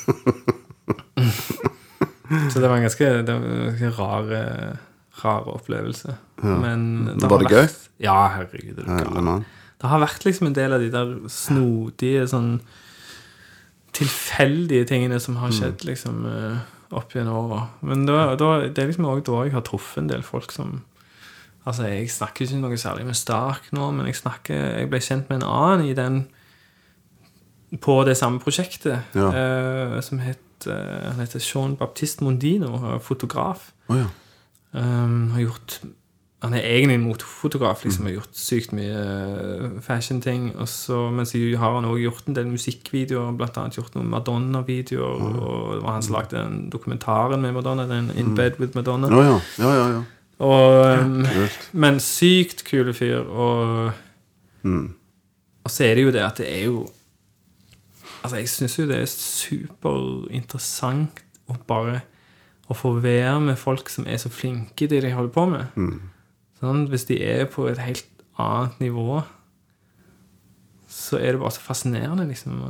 så det var en ganske, det var en ganske rar, eh, rar opplevelse. Men Var har det gøy? vært- Ja, herregud. Det, det har vært liksom en del av de der snodige sånn tilfeldige tingene som har skjedd liksom eh, opp gjennom åra. Men da, da, det er liksom også da jeg har truffet en del folk som Altså, jeg snakker ikke noe særlig med Stark nå, men jeg snakker Jeg ble kjent med en annen i den På det samme prosjektet, Ja. uh, som het uh, Han heter Jean Baptiste Mondino, fotograf. Oh, ja. Um, har gjort Han er egentlig en motefotograf, liksom. Har gjort sykt mye eh, fashion-ting. Og så, men så har han også gjort en del musikkvideoer, annet gjort noen Madonna-videoer. Og det var han som lagde den dokumentaren med Madonna, den In Bed with Madonna. Ja. Ja, ja, ja. Og, um, men sykt kule fyr, og Og så er det jo det at det er jo Altså, jeg syns jo det er superinteressant å bare å få være med folk som er så flinke i det de holder på med. Sånn, hvis de er på et helt annet nivå, så er det bare så fascinerende, liksom.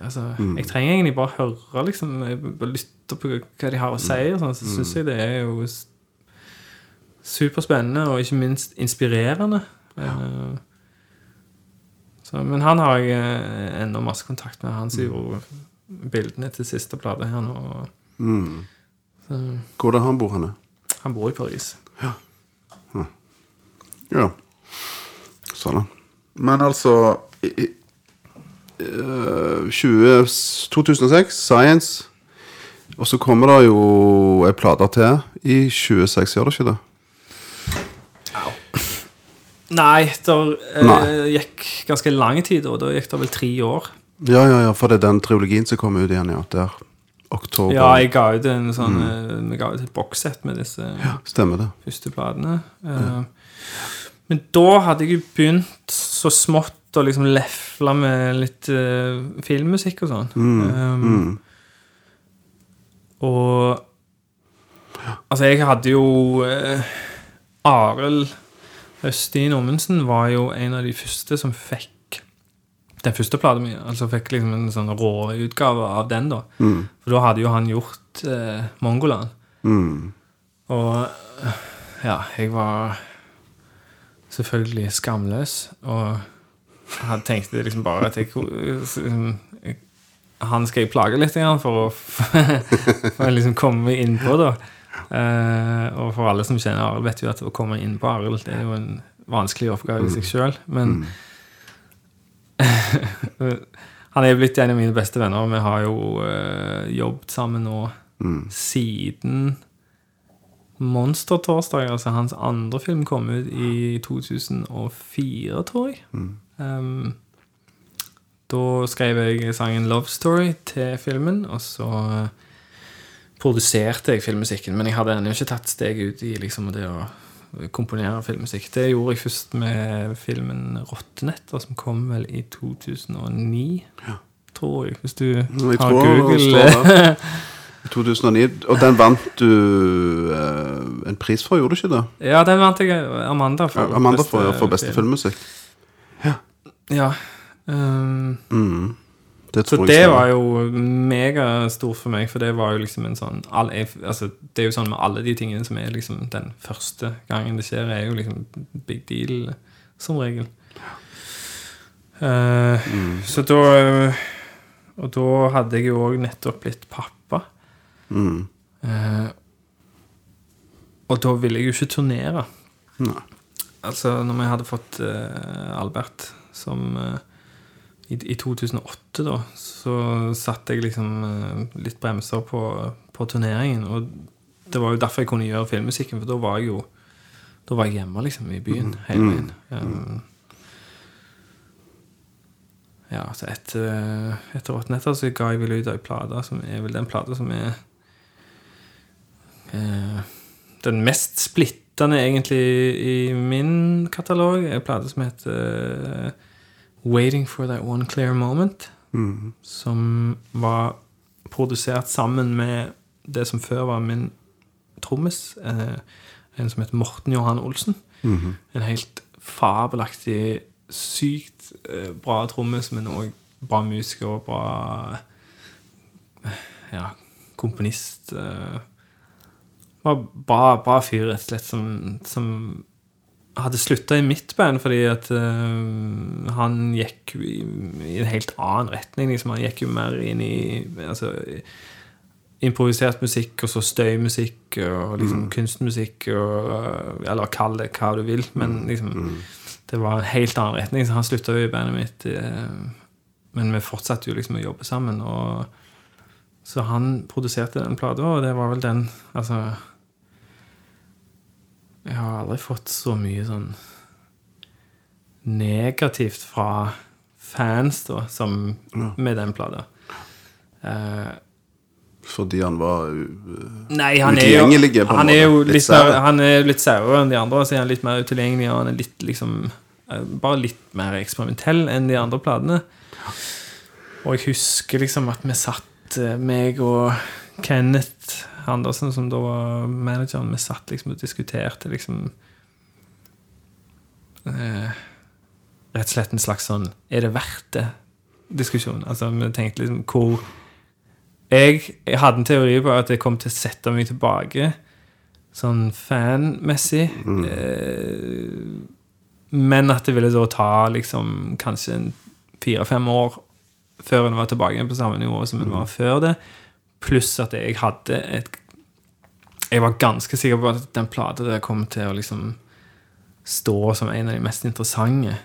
Altså, Jeg trenger egentlig bare høre, liksom. jeg Bare lytte på hva de har å si, og sånn, så syns jeg det er jo superspennende og ikke minst inspirerende. Ja. Så, men han har jeg eh, ennå masse kontakt med. Han som gjorde bildene til siste plate her nå. Hvor er det han bor henne? Han bor i Paris. Ja. Ja. Sånn, da. Men altså i, i, eh, 20, 2006, Science. Og så kommer det jo ei plate til i 26, gjør det ikke det? Nei, det eh, gikk ganske lang tid, og da gikk det vel tre år. Ja, ja, ja, for det er den triologien som kommer ut igjen, ja. Der. Oktober. Ja, jeg ga ut en sånn mm. Vi ga ut et bokssett med disse Stemmer det. første platene. Ja. Men da hadde jeg jo begynt så smått å liksom lefle med litt uh, filmmusikk og sånn. Um, Og Altså, jeg hadde jo uh, Arild Østin Ommundsen var jo en av de første som fikk den første plata mi. Altså fikk liksom en sånn råutgave av den, da. For da hadde jo han gjort eh, Mongoland. Og øh, ja, jeg var selvfølgelig skamløs. Og jeg hadde tenkt det liksom bare at jeg, Han skal jeg plage litt for å *laughs* for å liksom komme innpå, da. Eh, og for alle som kjenner Arild, vet jo at å komme inn på Arild det er jo en vanskelig oppgave i seg sjøl. Men *laughs* han er blitt en av mine beste venner, vi har jo eh, jobbet sammen nå siden Monstertorsdag, altså hans andre film, kom ut i 2004, tror jeg. Um, da skrev jeg sangen 'Love Story' til filmen, og så produserte jeg filmmusikken. Men jeg hadde ennå ikke tatt steget ut i liksom det å komponere filmmusikk. Det gjorde jeg først med filmen 'Rottenetter', som kom vel i 2009, tror jeg. Hvis du Jeg har Google. *laughs* I 2009. Og den vant du eh, en pris for, gjorde du ikke det? Ja, den vant jeg Amanda for. Amanda for, for beste filmmusikk. Ja. Um, Det Så det var jo megastort for meg, for det var jo liksom en sånn all, altså, Det er jo sånn med alle de tingene som er liksom den første gangen det skjer, er jo liksom big deal som regel. Eh, Så da Og da hadde jeg jo òg nettopp blitt pappa. Eh, og da ville jeg jo ikke turnere. Nei. Altså, når vi hadde fått uh, Albert som eh, i, I 2008, da, så satte jeg liksom eh, litt bremser på, på turneringen. Og det var jo derfor jeg kunne gjøre filmmusikken, for da var jeg jo Da var jeg hjemme, liksom, i byen hele veien. Um, ja, så etter, etter åtte netter så ga jeg vel ut ei plate som er vel den plata som er eh, den mest splittende egentlig i min katalog. En plate som heter eh, Waiting for That One Clear Moment. Som var produsert sammen med det som før var min trommis. Eh, en som heter Morten Johan Olsen. En helt fabelaktig, sykt eh, bra trommis, men òg bra musiker og bra eh, ja, komponist. Eh, var bra, bra fyr, rett og slett, som, som hadde slutta i mitt band fordi at uh, han gikk i, i en helt annen retning. Liksom. Han gikk jo mer inn i altså, improvisert musikk, og så støymusikk, og liksom kunstmusikk, og, eh, eller kall det hva du vil, men liksom det var en helt annen retning, så han slutta jo i bandet mitt. uh, men vi fortsatte jo liksom å jobbe sammen, og så han produserte den plata, og det var vel den Altså Jeg har aldri fått så mye sånn negativt fra fans da, som med den plata. Uh, Fordi han var uh, Nei, han er jo, han er jo. Litt litt, mer, han er litt sauere enn de andre, så er han litt mer utilgjengelig, og han er litt liksom eh, Bare litt mer eksperimentell enn de andre platene. Og jeg husker liksom at vi satt, meg og Kenneth Andersen, som da var manageren, vi satt liksom og diskuterte liksom eh, Rett og slett en slags sånn Er det verdt det? diskusjon. Altså, vi tenkte liksom hvor jeg, jeg hadde en teori på at jeg kom til å sette meg tilbake sånn fanmessig. Eh, men at det ville da ta liksom kanskje fire-fem år før en var tilbake på samme nivå som en var før det. Pluss at jeg hadde et Jeg var ganske sikker på at den plata der kom til å liksom stå som en av de mest interessante.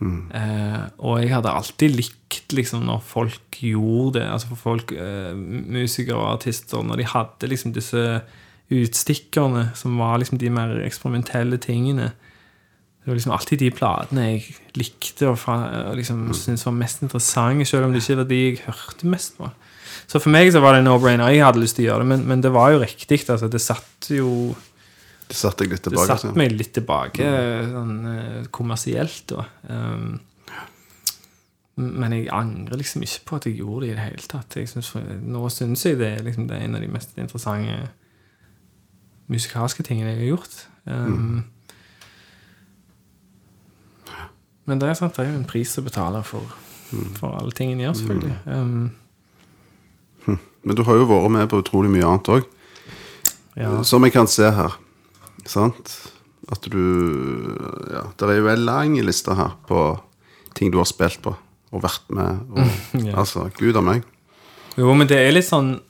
Eh, og jeg hadde alltid likt liksom når folk gjorde det, altså for folk, eh, musikere og artister, når de hadde liksom disse utstikkerne som var liksom de mer eksperimentelle tingene. Det var liksom alltid de platene jeg likte og, fra, og liksom syntes var mest interessante, selv om det ikke var de jeg hørte mest på. Så for meg så var det no-brainer. Jeg hadde lyst til å gjøre det, men, men det var jo riktig. Altså, det satt jo Det satte litt det satte meg litt tilbake sånn, eh, kommersielt da. Um, men jeg angrer liksom ikke på at jeg gjorde det i det hele tatt. Synes, nå syns jeg det liksom, det er en av de mest interessante musikalske tingene jeg har gjort. Um, Men det er sant, det er jo en pris å betale for, for alle tingene en gjør, selvfølgelig. Um, Men du har jo vært med på utrolig mye annet òg. ja. Som jeg kan se her. Sant? At du Ja, det er jo en lang liste her på ting du har spilt på og vært med. Og, *laughs* Ja. Altså, gud a meg. Jo, men det er litt sånn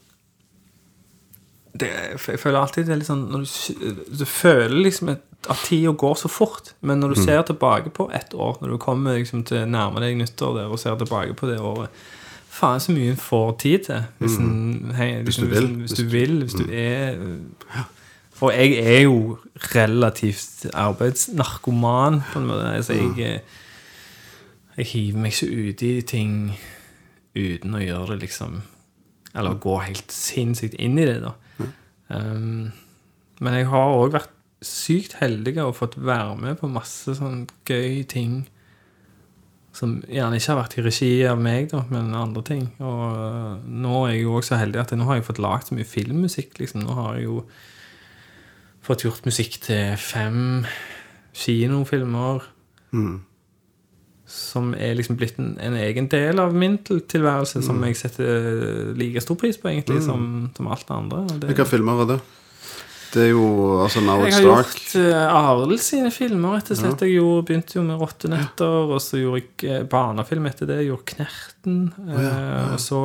det, Jeg føler alltid det er litt sånn du, du føler liksom at, at tida går så fort, men når du ser tilbake på ett år, når du kommer liksom til nærmer deg nyttår der og ser tilbake på det året Faen, så mye en får tid til. Hvis, en, hei, liksom, du vil. Hvis, du vil. Hvis du er Og jeg er jo relativt arbeidsnarkoman, på en måte. Altså, jeg, eh, jeg hiver meg ikke uti ting uten å gjøre det, liksom Eller gå helt sinnssykt inn i det, da. Um, men jeg har òg vært sykt heldig og fått være med på masse sånn gøy ting som gjerne ikke har vært i regi av meg, da, men andre ting. Og øh, nå er jeg jo også så heldig at nå har jeg fått lagd så mye filmmusikk. liksom. Nå har jeg jo fått gjort musikk til fem kinofilmer. Som er liksom blitt en, en egen del av min tilværelse, tilværelse, som jeg setter like stor pris på, egentlig, som, som alt det andre. Det, Hvilke filmer var det? Det er jo altså Now jeg har Dark. gjort uh, Arild sine filmer, rett og slett. Jeg gjorde, begynte jo med 'Rottenetter', og så gjorde jeg uh, barnefilm etter det. Jeg gjorde 'Knerten'. eh, Og så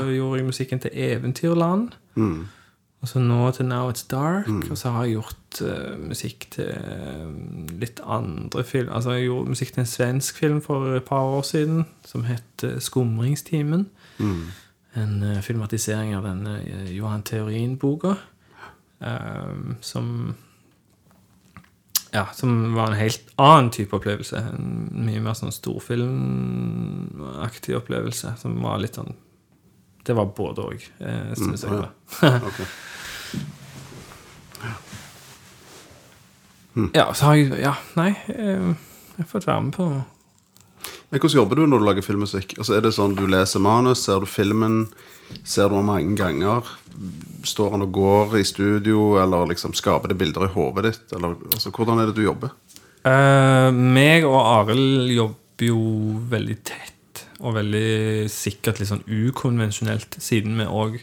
eh, gjorde jeg musikken til 'Eventyrland'. Mm. Og så nå til 'Now It's Dark'. Og så har jeg gjort uh, musikk til eh, litt andre film. Altså jeg gjorde musikk til en svensk film for et par år siden som het 'Skumringstimen'. Mm. En eh, filmatisering av denne eh, Johan Theorin-boka. Eh, som ja, som var en helt annen type opplevelse. En mye mer sånn storfilmaktig opplevelse. Som var litt sånn Det var både òg, eh, syns jeg. ja. var. *laughs* Ok. Ja, så har jeg Ja, nei. eh, Jeg har fått være med på Men Hvordan jobber du når du lager filmmusikk? Altså, er det sånn Du leser manus, ser du filmen, ser du den mange ganger? Står han og går i studio, eller liksom skaper det bilder i hodet ditt? Eller, altså, hvordan er det du jobber? Uh, meg og Arild jobber jo veldig tett, og veldig sikkert litt sånn ukonvensjonelt, siden vi òg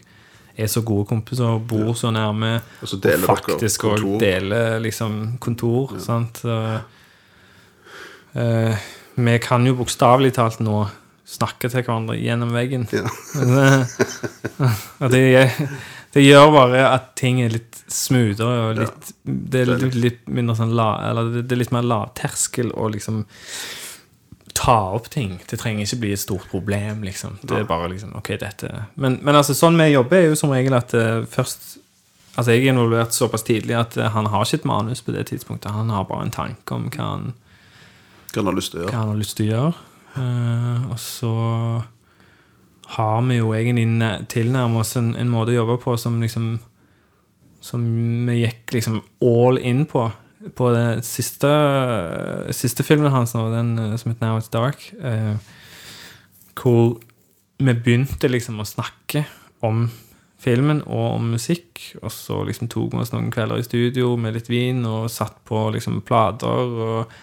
er så gode kompiser og bor så nærme. Og så dere faktisk òg deler liksom kontor. Sant? Uh, eh, vi kan jo bokstavelig talt nå snakke til hverandre gjennom veggen. Ja. *laughs* Og det, det gjør bare at ting er litt smoothere og litt Det er litt, litt mindre sånn la, Eller det- det er litt mer lavterskel å liksom ta opp ting. Det trenger ikke bli et stort problem, liksom. Det er bare liksom Ok, dette Men, men altså, sånn vi jobber, er jo som regel at uh, først Altså, jeg er involvert såpass tidlig at uh, han har ikke et manus på det tidspunktet. Han har bare en tanke om hva han Hva han har lyst til å hva gjøre? han har lyst til å gjøre. Uh, og så har vi jo egentlig tilnærmet oss en, en måte å jobbe på som liksom Som vi gikk liksom all in på. På den siste, siste filmen hans, den eh, som heter Now It's Dark. uh, hvor vi begynte liksom å snakke om filmen og om musikk. Og så liksom tok vi oss noen kvelder i studio med litt vin og satt på liksom plater og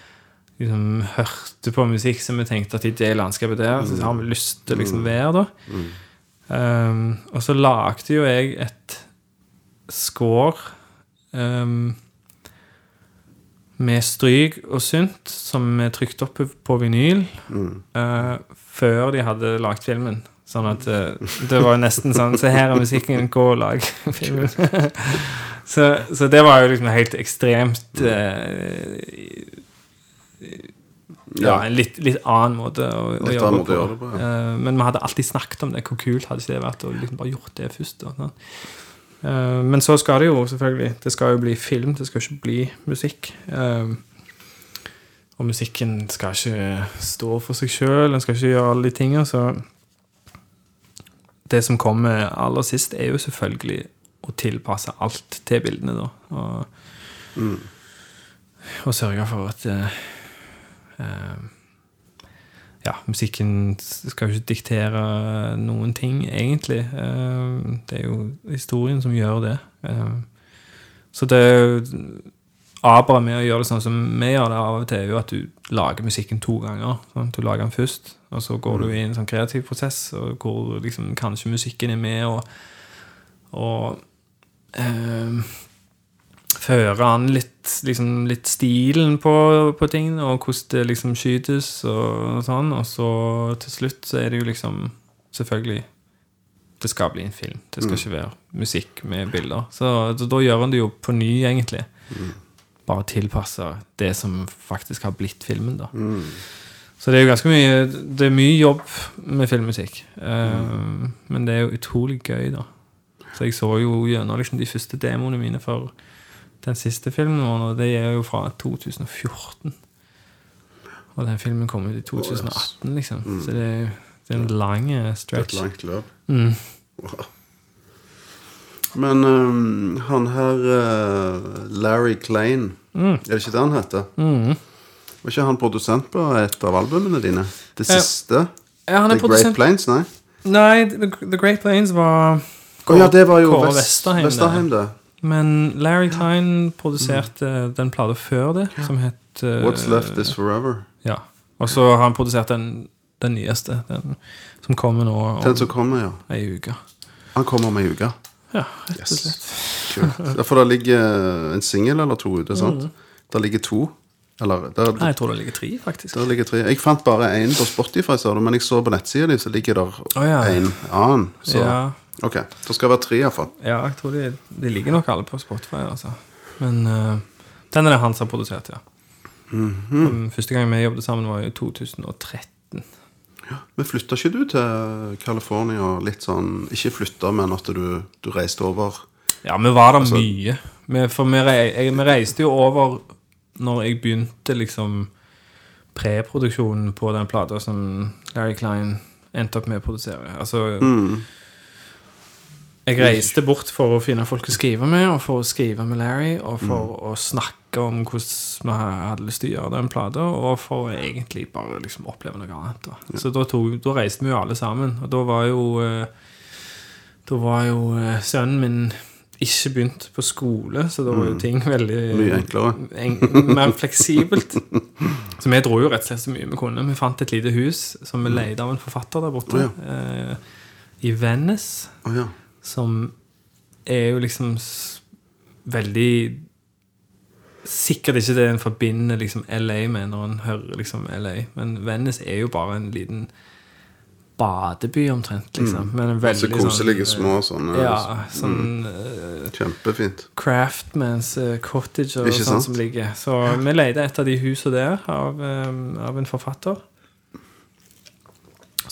liksom hørte på musikk som vi tenkte at i det landskapet der så har vi lyst til å liksom være da. Um, og så lagde jo jeg et score um, med stryk og synt som vi trykte opp på vinyl eh, før de hadde lagd filmen. Sånn at uh, det var nesten sånn Så her er musikken, gå og lag filmen. *laughs* så, så det var jo liksom helt ekstremt eh, ja, en litt, litt annen måte å, å Litt jobbe annen måte på. å gjøre det på, ja. Eh, men vi hadde alltid snakket om det. Hvor kult hadde ikke det vært å liksom bare gjort det først? Da? Eh, men så skal det jo selvfølgelig Det skal jo bli film, det skal ikke bli musikk. Eh, og musikken skal ikke stå for seg sjøl, den skal ikke gjøre alle de tingene. Så det som kommer aller sist, er jo selvfølgelig å tilpasse alt til bildene, da. Og, og sørge for at ja, musikken skal jo ikke diktere noen ting, egentlig. Eh, Det er jo historien som gjør det. Eh, Så det Abra med å gjøre det sånn som vi gjør det av og til, er jo at du lager musikken to ganger. Sånn. Du lager den først, og så går du i en sånn kreativ prosess, hvor liksom kanskje musikken er med og, og eh, fører an litt, liksom, litt stilen på, på tingene, og hvordan det liksom skytes og sånn. Og så til slutt så er det jo liksom Selvfølgelig. Det skal bli en film. Det skal ikke være musikk med bilder. Så, så da gjør han det jo på ny, egentlig. Bare tilpasser det som faktisk har blitt filmen, da. Så det er jo ganske mye Det er mye jobb med filmmusikk. Uh, Men det er jo utrolig gøy, da. Så jeg så jo gjennom liksom de første demoene mine for den siste filmen vår, og det er jo fra 2014. Og den filmen kom ut i 2018, liksom. Så det er, det er en lang er Et langt løp. Mm. Wow. Men um, han her uh, Larry Klein Mm. Er det ikke det han heter? Var ikke han produsent på et av albumene dine? Det siste? Ja, han The Great Plains? Nei? Nei, The, The Great Plains var Å ja, det var jo Kåre Vest, Vesterheim, Vesterheim, det. Men Larry Klein produserte den plata før det, som het Mm. What's Left Is Forever. Ja. Og så har han produsert den, den nyeste, den som kommer nå om Den som kommer, ja. ei uke. Han kommer om ei uke. Ja, rett og slett. Yes. For det ligger en singel eller to ute, sant? Mm. Det ligger to. Eller der, Nei, jeg tror det ligger tre, faktisk. der ligger tre. Jeg fant bare én på Spotify, men jeg så på nettsida di, så ligger der oh, ja. en annen. Så Ja, ok, det skal være tre iallfall. ja, jeg tror de, de ligger nok alle på Spotify, altså. Men uh, den er det han som har produsert, ja. Mm -hmm. Første gang vi jobbet sammen, var i 2013. Men flytta ikke du til California litt sånn Ikke flytta, men at du, du reiste over? Ja, vi var der Altså- mye. Vi, for vi, rei, vi reiste jo over når jeg begynte liksom preproduksjonen på den plata som Larry Klein endte opp med å produsere. Altså Jeg reiste bort for å finne folk å skrive med, og for å skrive med Larry, og for å snakke om hvordan vi hadde lyst til å gjøre den plata, og for å egentlig bare liksom oppleve noe annet. Da. Så da, tog, da reiste vi jo alle sammen, og da var jo eh, Da var jo eh, sønnen min ikke begynt på skole, så da var jo ting veldig Mye enklere. en, mer fleksibelt. *laughs* Så vi dro jo rett og slett så mye vi kunne. Vi fant et lite hus som vi leide av en forfatter der borte. Å, eh, I Venice, Å ja. Som er jo liksom veldig Sikkert ikke det en forbinder liksom LA med når en hører liksom LA, men Venice er jo bare en liten badeby omtrent, liksom. Men en Så veldig koselige sånn, små sånne. Ja, sånn mm. Kjempefint. Craftmans eh, cottage og sånn som ligger. Så vi leide et av de husene der av, av en forfatter.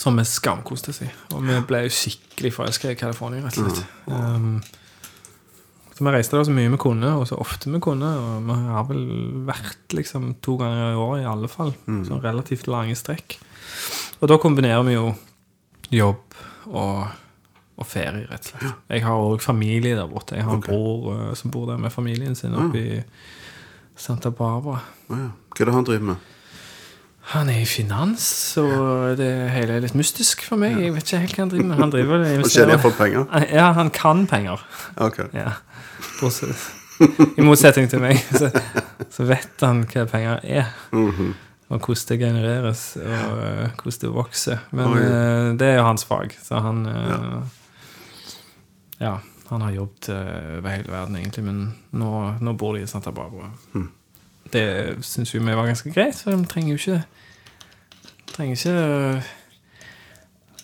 Som vi skamkoste oss i. Og vi ble jo skikkelig forelska i California, rett og slett. Um, så vi reiste der så mye vi kunne, og så ofte vi kunne. Og vi har vel vært liksom to ganger i året i alle fall. Sånn relativt lange strekk. Og da kombinerer vi jo jobb og, og ferie, rett og slett. Jeg har òg familie der borte. Jeg har en bror uh, som bor der med familien sin oppe i Santa Barbara. Ja. Hva er det han driver med? Han er i finans, og det hele er litt mystisk for meg. Jeg vet ikke helt hva han driver med. Han driver og investerer. iallfall penger. Ja, han kan penger. Ok. Ja. I motsetning til meg, så, så vet han hva penger er. Mhm. Og hvordan det genereres, og eh, hvordan det vokser. Men Oi. eh, det er jo hans fag, så han ja. Ja. han har jobbet eh, over hele verden, egentlig, men nå, nå bor de i Santa Barbara. Det syns vi var ganske greit, for vi trenger jo ikke Trenger ikke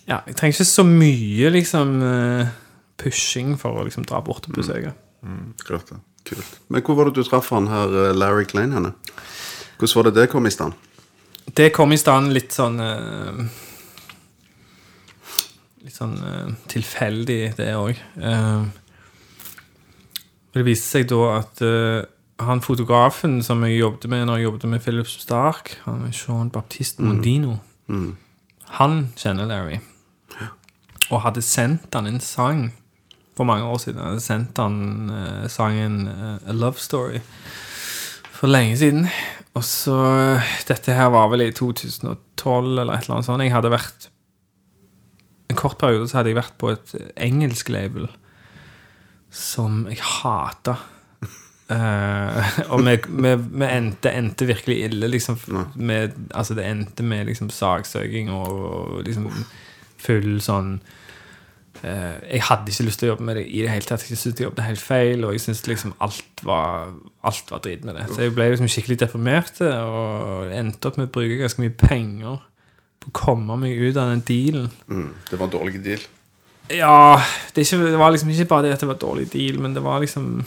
Ja, jeg trenger ikke så mye liksom eh, pushing for å liksom dra bort og besøke. Klart det. Kult. Men hvor var det du traff han her eh, Larry Klein henne? Hvordan var det det kom i stand? Det kom i stand litt sånn Litt sånn tilfeldig, det òg. det viste seg da at han fotografen som jeg jobbet med når jeg jobbet med Philip Stark, han er Sean Baptiste Mondino, han kjenner Larry. Og hadde sendt han en sang for mange år siden. Han hadde sendt han uh, sangen uh, A Love Story for lenge siden. Og så Dette her var vel i 2012 eller et eller annet sånt. Jeg hadde vært En kort periode så hadde jeg vært på et engelsk label som jeg hata. Eh, og vi, vi, vi endte, endte virkelig ille, liksom. Med, altså, det endte med liksom saksøking og, og liksom full sånn uh, Jeg hadde ikke lyst til å jobbe med det i det hele tatt. Jeg syntes jeg jobbet helt feil, og jeg syntes liksom alt var, alt var drit med det. Så jeg ble liksom skikkelig deprimert og endte opp med å bruke ganske mye penger på å komme meg ut av den dealen. Mm, det var en dårlig deal. Ja, det, ikke, det var liksom ikke bare det at det var en dårlig deal, men det var liksom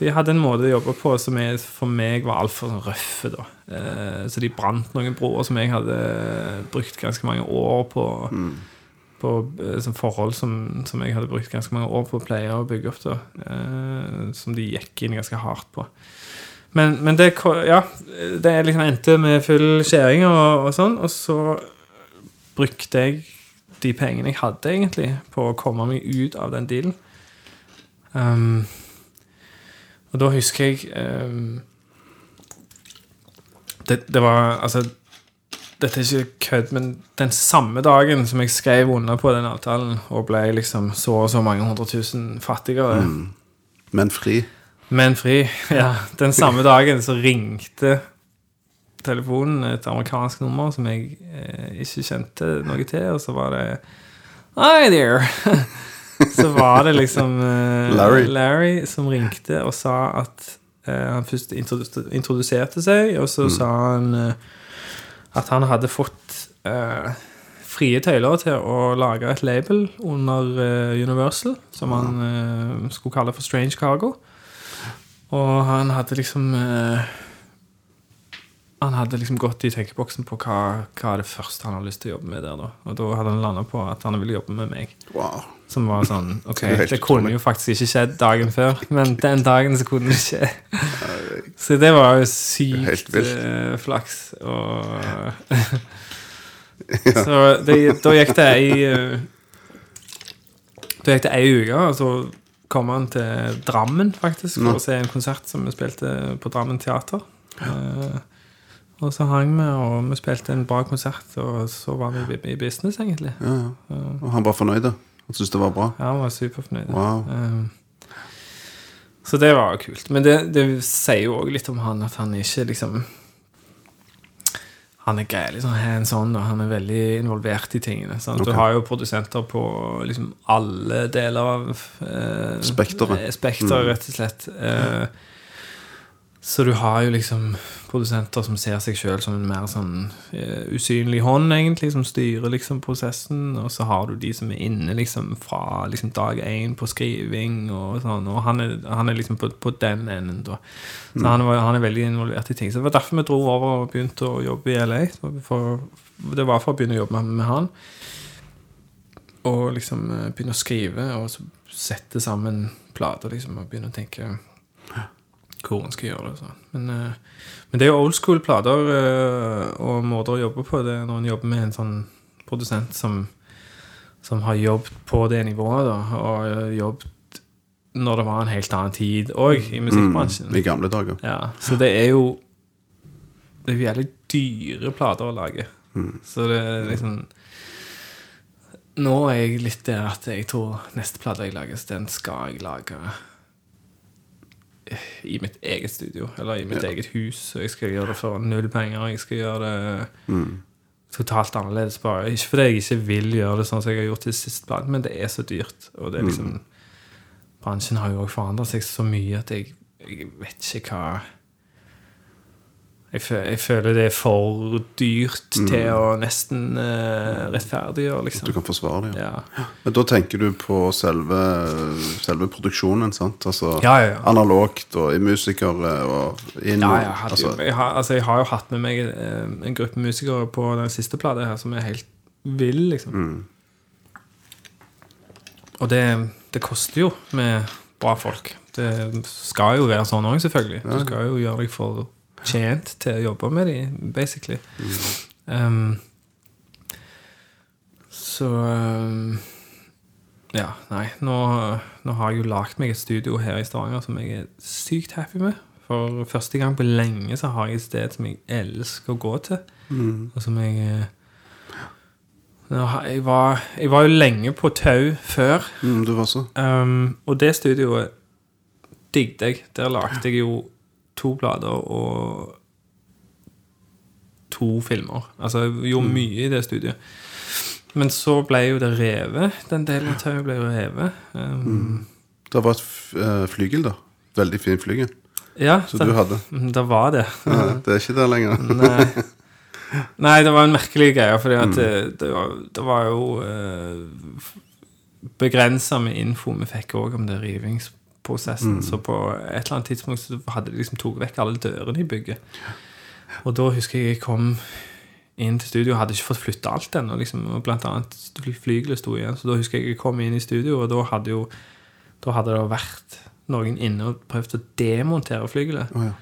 De hadde en måte å jobbe på som jeg, for meg var altfor sånn røffe. da eh, Så de brant noen broer som jeg hadde brukt ganske mange år på. På eh, sånn forhold som, som jeg hadde brukt ganske mange år på å pleie å bygge opp. da eh, Som de gikk inn ganske hardt på. Men, men det, ja, det liksom endte med full skjæring og, og sånn, og så brukte jeg de pengene jeg hadde egentlig på å komme meg ut av den dealen. Um, og da husker jeg um, det, det var Altså, dette er ikke kødd, men den samme dagen som jeg skrev under på den avtalen og ble liksom så og så mange hundre tusen fattigere Men fri. men fri. *laughs* Ja, den samme dagen så ringte telefonen et amerikansk nummer som jeg eh, ikke kjente noe til, og så var det Hi there! *laughs* så var det liksom uh, Larry. som ringte og sa at uh, han først introdu- introduserte seg, og så sa han uh, at han hadde fått frie tøyler til å lage et label under Universal, som han skulle kalle for Strange Cargo. Og han hadde liksom Han hadde liksom gått i tenkeboksen på hva, hva er det første han har lyst til å jobbe med der. da Og da hadde han landa på at han ville jobbe med meg. Wow. Som var sånn Ok, Det kunne jo faktisk ikke skjedd dagen før, men den dagen så kunne det skje. Så det var jo sykt eh, flaks. Og *laughs* Så det, da gikk det ei eh, Da gikk det ei uke, og så kom han til Drammen, faktisk, for å se en konsert som vi spilte på Drammen Teater. Eh, og så hang vi, og vi spilte en bra konsert, og så var vi i business, egentlig. Ja, ja. Og han var fornøyd? da? Han syntes det var bra? Ja, han var superfornøyd. Wow. Eh, så det var kult. Men det, det sier jo òg litt om han at han ikke liksom Han er grei, liksom hands on, og han er veldig involvert i tingene. Sant? Du har jo produsenter på liksom alle deler av eh, Spekteret. Spekteret, rett og slett. Eh, så du har jo liksom produsenter som ser seg sjøl som en mer sånn uh, usynlig hånd, egentlig, som styrer liksom prosessen. Og så har du de som er inne liksom fra liksom dag én på skriving og sånn. Og han er, han er liksom på, på den enden, da. Så han, var, han er veldig involvert i ting. Så det var derfor vi dro over og begynte å jobbe i LA. For, det var for å begynne å jobbe med, med han. Og liksom eh, begynne å skrive og så sette sammen plater liksom, og begynne å tenke hvor en skal gjøre det. Sånn. Men, uh, men det er jo old school-plater uh, og måter å jobbe på. Det når en jobber med en sånn produsent som, som har jobbet på det nivået, da, og eh, jobbet når det var en helt annen tid òg, i musikkbransjen. I gamle dager. Ja, så det er jo Det er jo jævlig dyre plater å lage. Så det er liksom Nå er jeg litt der at jeg tror neste plate jeg lager, den skal jeg lage i mitt eget studio, eller i mitt eget hus. Og jeg skal gjøre det for null penger. Jeg skal gjøre det totalt annerledes. Bare. Ikke fordi jeg ikke vil gjøre det sånn som jeg har gjort til sist plan, men det er så dyrt. Og det er liksom Bransjen har jo òg forandra seg så mye at jeg, jeg vet ikke hva Jeg, føler, jeg føler det er for dyrt til å nesten uh, rettferdiggjøre, Du liksom. kan forsvare det. Ja. Ja. Men da tenker du på selve, selve produksjonen, sant? Altså Ja, ja, analogt og i musikere og inn Ja, jeg, hadde, altså, jeg, har, altså, jeg har jo hatt med meg eh, en gruppe musikere på den siste plata her som er helt vill, liksom. Og det, det koster jo med bra folk. Det skal jo være sånn òg, selvfølgelig. Du skal jo gjøre deg fortjent til å jobbe med dem, basically. Um, så um, Ja, nei. Nå, nå har jeg jo lagd meg et studio her i Stavanger som jeg er sykt happy med. For første gang på lenge så har jeg et sted som jeg elsker å gå til. Og som jeg eh, jeg var, jeg var jo lenge på tau før. mm, Du var så Um, og det studioet digget jeg. Der lagde jeg jo to plater og to filmer. Altså, jeg gjorde mye i det studiet. Men så ble jo det revet. Den delen av tauet ble jo revet. Um, Det var et eh, flygel, da. Veldig fin flygel. Ja, Så det, du hadde. det var det. Ja, det er ikke det lenger. *laughs* Nei. Nei, det var en merkelig greie, for mm. det, det, var, det var jo uh, begrensa med info vi fikk òg om det rivingsprosessen. Så på et eller annet tidspunkt så hadde de liksom tatt vekk alle dørene i bygget. Og da husker jeg jeg kom inn til studio og hadde ikke fått flytta alt ennå. Liksom, og blant annet flygelet sto igjen. Så da husker jeg jeg kom inn i studio, og da hadde jo da hadde det vært noen inne og prøvd å demontere flygelet. Oh, ja.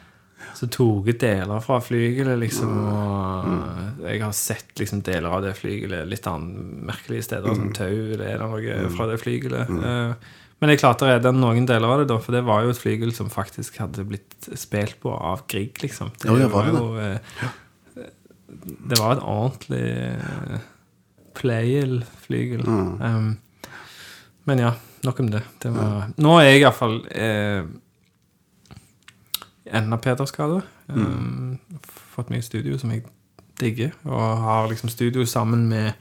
Så tok jeg deler fra flygelet, liksom. Og jeg har sett liksom deler av det flygelet litt annen merkelige steder, som tau eller noe fra det flygelet. Eh, Men jeg klarte å redde noen deler av det, da, for det var jo et flygel som faktisk hadde blitt spilt på av Grieg, liksom. Det, Ja, det var var det jo eh, Det var et ordentlig uh, playel-flygel. Um, men ja, nok om det. det var, Nå er jeg iallfall eh, enda Peter-skade. Um, Fått meg et studio som jeg digger, og har liksom studio sammen med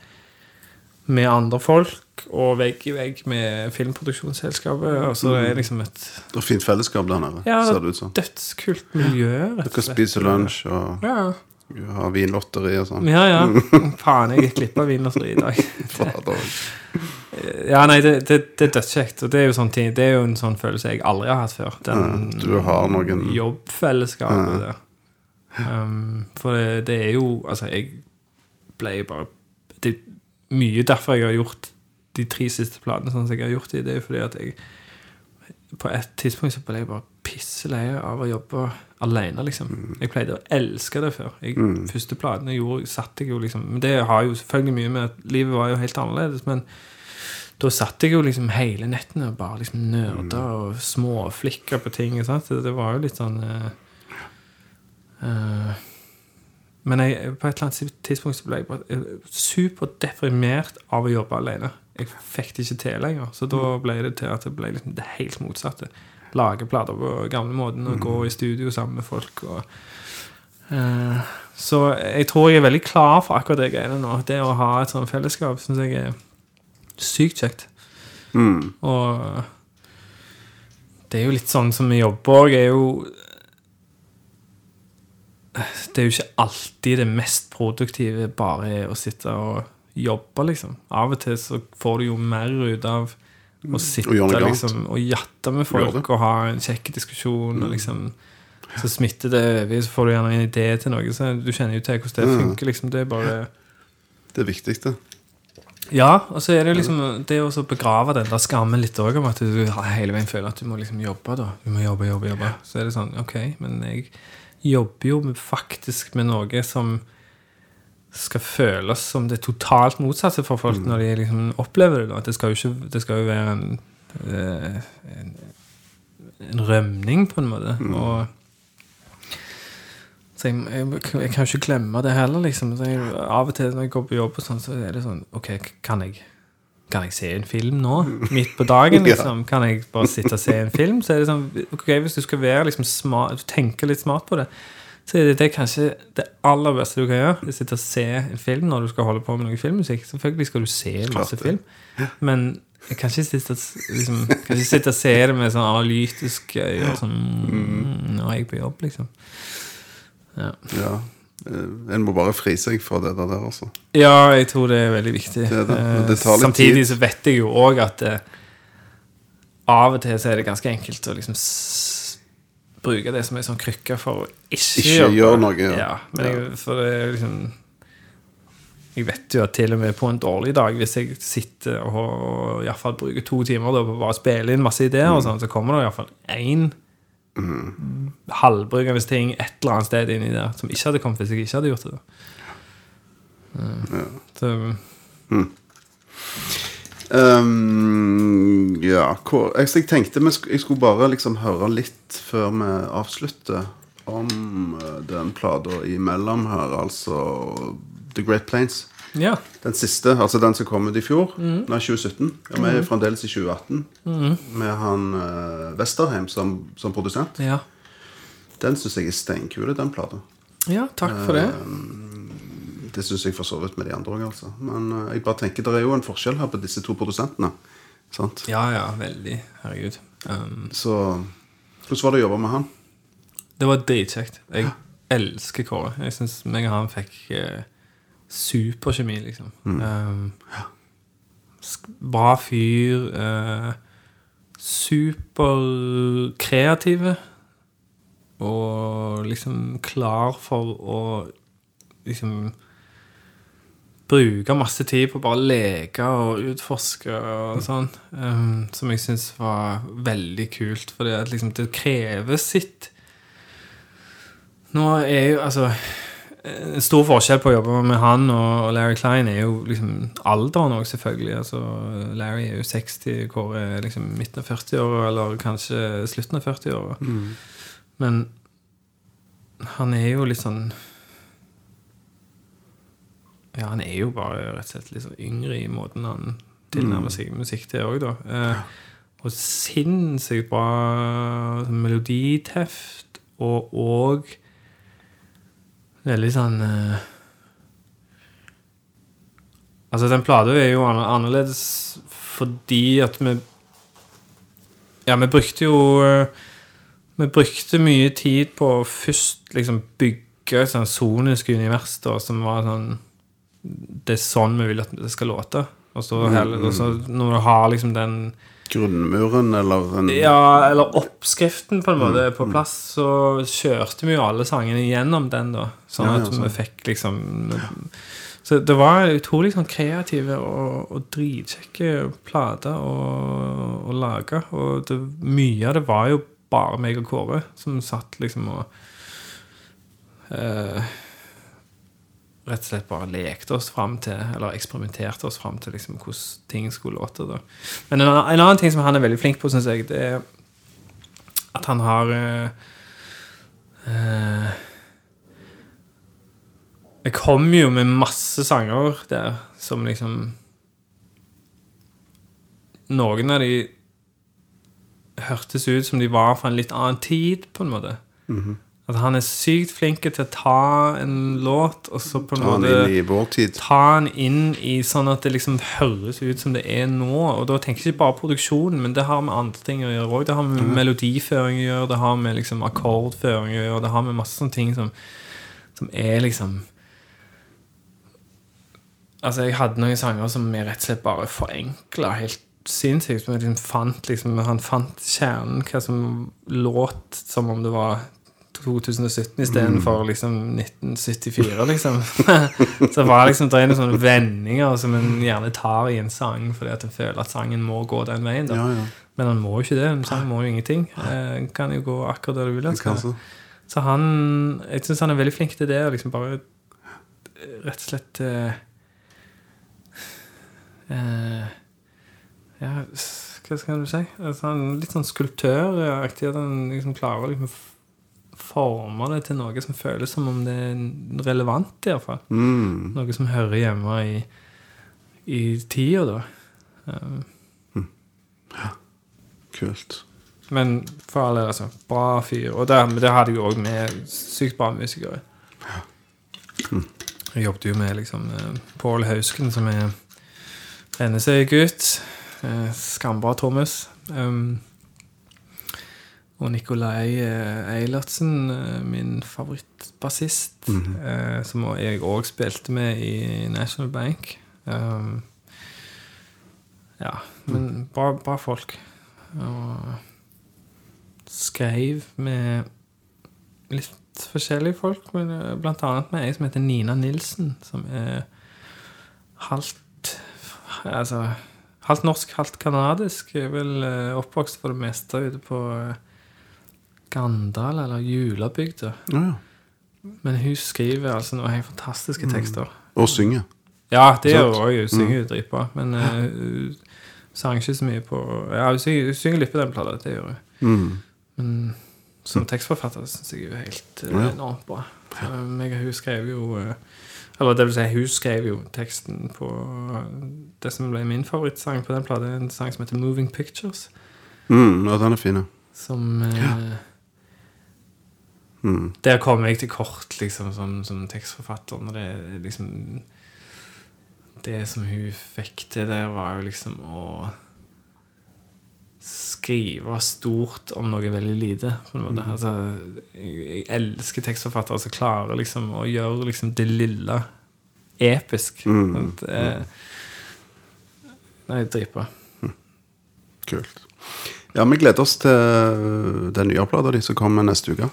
med andre folk, og vegg i vegg med filmproduksjonsselskapet. Og så er det liksom et Det er fint fellesskap der nede, ja, ser det ut som. dødskult miljø, rett og slett. Dere spiser lunsj og Ja, har vinlotteri og sånn. ja. ja. *laughs* Faen, jeg gikk glipp av vinlotteri i dag. *laughs* Fader. Ja, nei, det, det, det er dødskjekt. Og det er jo sånn ting Det er jo en sånn følelse jeg aldri har hatt før. Den Ja, du har noen- jobbfellesskapet der. Um, for det, det er jo Altså, jeg ble jo bare Det mye derfor jeg har gjort de tre siste platene sånn som jeg har gjort de. Det er fordi at jeg På et tidspunkt så ble jeg bare pisselei av å jobbe alene, liksom. Jeg pleide å elske det før. Jeg, Første platene jeg gjorde, satt jeg jo liksom Men det har jo selvfølgelig mye med at livet var jo helt annerledes, men da satt jeg jo liksom hele nettene og bare liksom nerda og småflikka på ting. Sant? Det, det var jo litt sånn uh, eh, Men jeg, på et eller annet tidspunkt ble jeg bare eh, superdeprimert av å jobbe alene. Jeg fikk det ikke til lenger. Så da ble det til at det ble liksom det helt motsatte. Lage plater på gamlemåten og gå i studio sammen med folk. Og, eh, så jeg tror jeg er veldig klar for akkurat det greiene nå. Det å ha et sånt fellesskap syns jeg er sykt kjekt. Mm. Og det er jo litt sånn som vi jobber òg, er jo Det er jo ikke alltid det mest produktive bare er å sitte og jobbe, liksom. Av og til så får du jo mer ut av å sitte gjøre liksom, og jatte med folk og ha en kjekk diskusjon. Og liksom Så smitter det over, så får du gjerne en idé til noe. Så du kjenner jo til hvordan det funker. liksom Det er bare Det er viktigste. ja, og så er det jo liksom det å begrave den der skammen litt òg, om at du hele veien føler at du må liksom jobbe. da Du må jobbe, jobbe, jobbe. Så er det sånn, ok, men jeg jobber jo faktisk med noe som skal føles som det totalt motsatte for folk når de liksom opplever det. Det skal jo, ikke, det skal jo være en, eh, en, en rømning, på en måte. Og så jeg, jeg, jeg kan jo ikke glemme det heller, liksom. Så jeg, av og til når jeg går på jobb, og sånn, så er det sånn Ok, kan jeg, kan jeg se en film nå? Midt på dagen, *laughs* liksom? Kan jeg bare sitte og se en film? Så er det sånn Ok, hvis du skal være liksom smart, tenke litt smart på det, så er det, det kanskje det aller beste du kan gjøre. Det sitte og se en film når du skal holde på med noe filmmusikk. Selvfølgelig skal du se masse film, men jeg kan ikke sitte, liksom, og se det med sånn analytisk øyne. Sånn, mm, nå er jeg på jobb, liksom. Ja. Ja. Eh, En må bare fri seg fra det der, altså. Ja, jeg tror det er veldig viktig. Det er det, Eh, det litt Samtidig tid. så vet jeg jo òg at eh, av og til så er det ganske enkelt å liksom bruke det som en sånn krykke for å ikke, Ikke gjøre noe, ja. Ja. men jeg, for det er liksom Jeg vet jo at til og med på en dårlig dag, hvis jeg sitter og og iallfall bruker to timer da, på å bare spille inn masse ideer, og sånn, så kommer det iallfall én halvbrukende ting et eller annet sted inni der som ikke hadde kommet hvis jeg ikke hadde gjort det. Ja. Så, Ehm, ja, hvor, jeg, jeg tenkte jeg skulle bare liksom høre litt før vi avslutter om eh, den plata imellom her, altså The Great Plains. Ja. Den siste, altså den som kom ut i fjor, nei, 2017. Ja, vi er fremdeles i 2018 med han uh, Westerheim som, som produsent. Ja. Den syns jeg er steinkul, den plata. ja, takk for det. Det syns jeg for så vidt med de andre òg, altså. Men uh, jeg bare tenker det er jo en forskjell her på disse to produsentene. Sant? Ja, ja, veldig. Herregud. Um, Så hvordan var det å jobbe med han? det var dritkjekt. Jeg elsker Kåre. Jeg syns meg og han fikk eh, superkjemi, liksom. Um, bra fyr. Uh, Superkreative. Og liksom klar for å liksom bruke masse tid på å bare leke og utforske og sånn. Um, som jeg syns var veldig kult, for at liksom det krever sitt. Nå er jo altså En stor forskjell på å jobbe med han og Larry Klein er jo liksom alderen òg, selvfølgelig. Altså, Larry er jo 60, Kåre er liksom midten av 40-åra, eller kanskje slutten av 40-åra. Men han er jo litt sånn Ja, han er jo bare rett og slett litt sånn yngre i måten han tilnærmer seg musikk til òg, da. Eh, og sinnssykt bra meloditeft, og òg veldig sånn uh, Altså, den plata er jo annerledes fordi at vi Ja, vi brukte jo eh, Vi brukte mye tid på å først liksom bygge et sånn sonisk univers da, som var sånn Det er sånn vi vil at det skal låte. Og så, heller, og så når du har liksom den Grunnmuren, eller en ja, eller oppskriften på en måte på plass, så kjørte vi jo alle sangene gjennom den, da. Sånn Ja, ja, at sånn. vi fikk liksom Så det var utrolig sånn kreative og, og dritkjekke plater å, lage. Og det, mye av det var jo bare meg og Kåre som satt liksom og eh, Rett og slett bare lekte oss fram til, eller eksperimenterte oss fram til liksom hvordan ting skulle låte. da men en, en annen ting som han er veldig flink på, syns jeg, det er at han har uh, Jeg kom jo med masse sanger der som liksom Noen av de hørtes ut som de var fra en litt annen tid, på en måte. At han er sykt flink til å ta en låt, og så på en Ta måte ta den inn i sånn at det liksom høres ut som det er nå. Og da tenker jeg ikke bare produksjonen, men det har med andre ting å gjøre òg. Det har med melodiføring å gjøre, det har med liksom akkordføring å gjøre, det har med masse sånne ting som, som er liksom Altså, jeg hadde noen sanger som jeg rett og slett bare forenkla helt sinnssykt. Men liksom fant liksom, han fant kjernen, hva som låt som om det var 2017 istedenfor liksom 1974, liksom. *laughs* så var liksom, det er noen sånne vendinger som en gjerne tar i en sang fordi at en føler at sangen må gå den veien. Ja, ja. Men han må jo ikke det. En sang må jo ingenting. Eh, Den kan jo gå akkurat der du vil. Altså. Så. Han Jeg syns han er veldig flink til det. og Liksom bare eh, rett og slett uh, uh, Ja, hva skal du si? Altså, han litt sånn skulptøraktig. At han liksom klarer å liksom forme det til noe som føles som om det er relevant, iallfall. Mm. Noe som hører hjemme i, i tida, da. ja, Kult. Men for all del, altså. Bra fyr. Og det, det hadde jeg òg med sykt bra musikere. Jeg jobbet jo med liksom eh, Pål Hausken, som er Rennesøy-gutt. Eh, skambra Thomas. Um, Og Nikolai eh, Eilertsen, eh, min favorittbassist, eh, som jeg òg spilte med i National Bank. Um, ja, men bra, bra folk. Og skrev med litt forskjellige folk, men blant annet med ei som heter Nina Nilsen, som er halvt Altså halvt norsk, halvt kanadisk. Er vel oppvokst for det meste ute på Gandal, eller Julabygda. Ja, ja. Men hun skriver altså noen helt fantastiske tekster. Og synger. Ja, det gjør hun òg. Hun synger jo dritbra. Men eh, hun sang ikke så mye på Ja, hun synger, hun synger litt på den plata. Det gjør hun. Mm. Men som tekstforfatter syns jeg hun er helt uh, Ja. enormt bra. Så meg og hun skrev jo uh, Eller det vil si, hun skrev jo teksten på det som ble min favorittsang på den plata. En sang som heter 'Moving Pictures'. Mm, ja, den er fin. ja. Som eh, Mm. Der kommer jeg til kort, liksom, som, som tekstforfatter. Når det er liksom Det som hun fikk til der, var jo liksom å skrive stort om noe veldig lite. Måte. Altså, jeg, elsker tekstforfattere som klarer liksom å gjøre liksom det lille episk. Mm. Sant? Det er- Nei, dritbra. Kult. Ja, vi gleder oss til den nye plata di som kommer neste uke.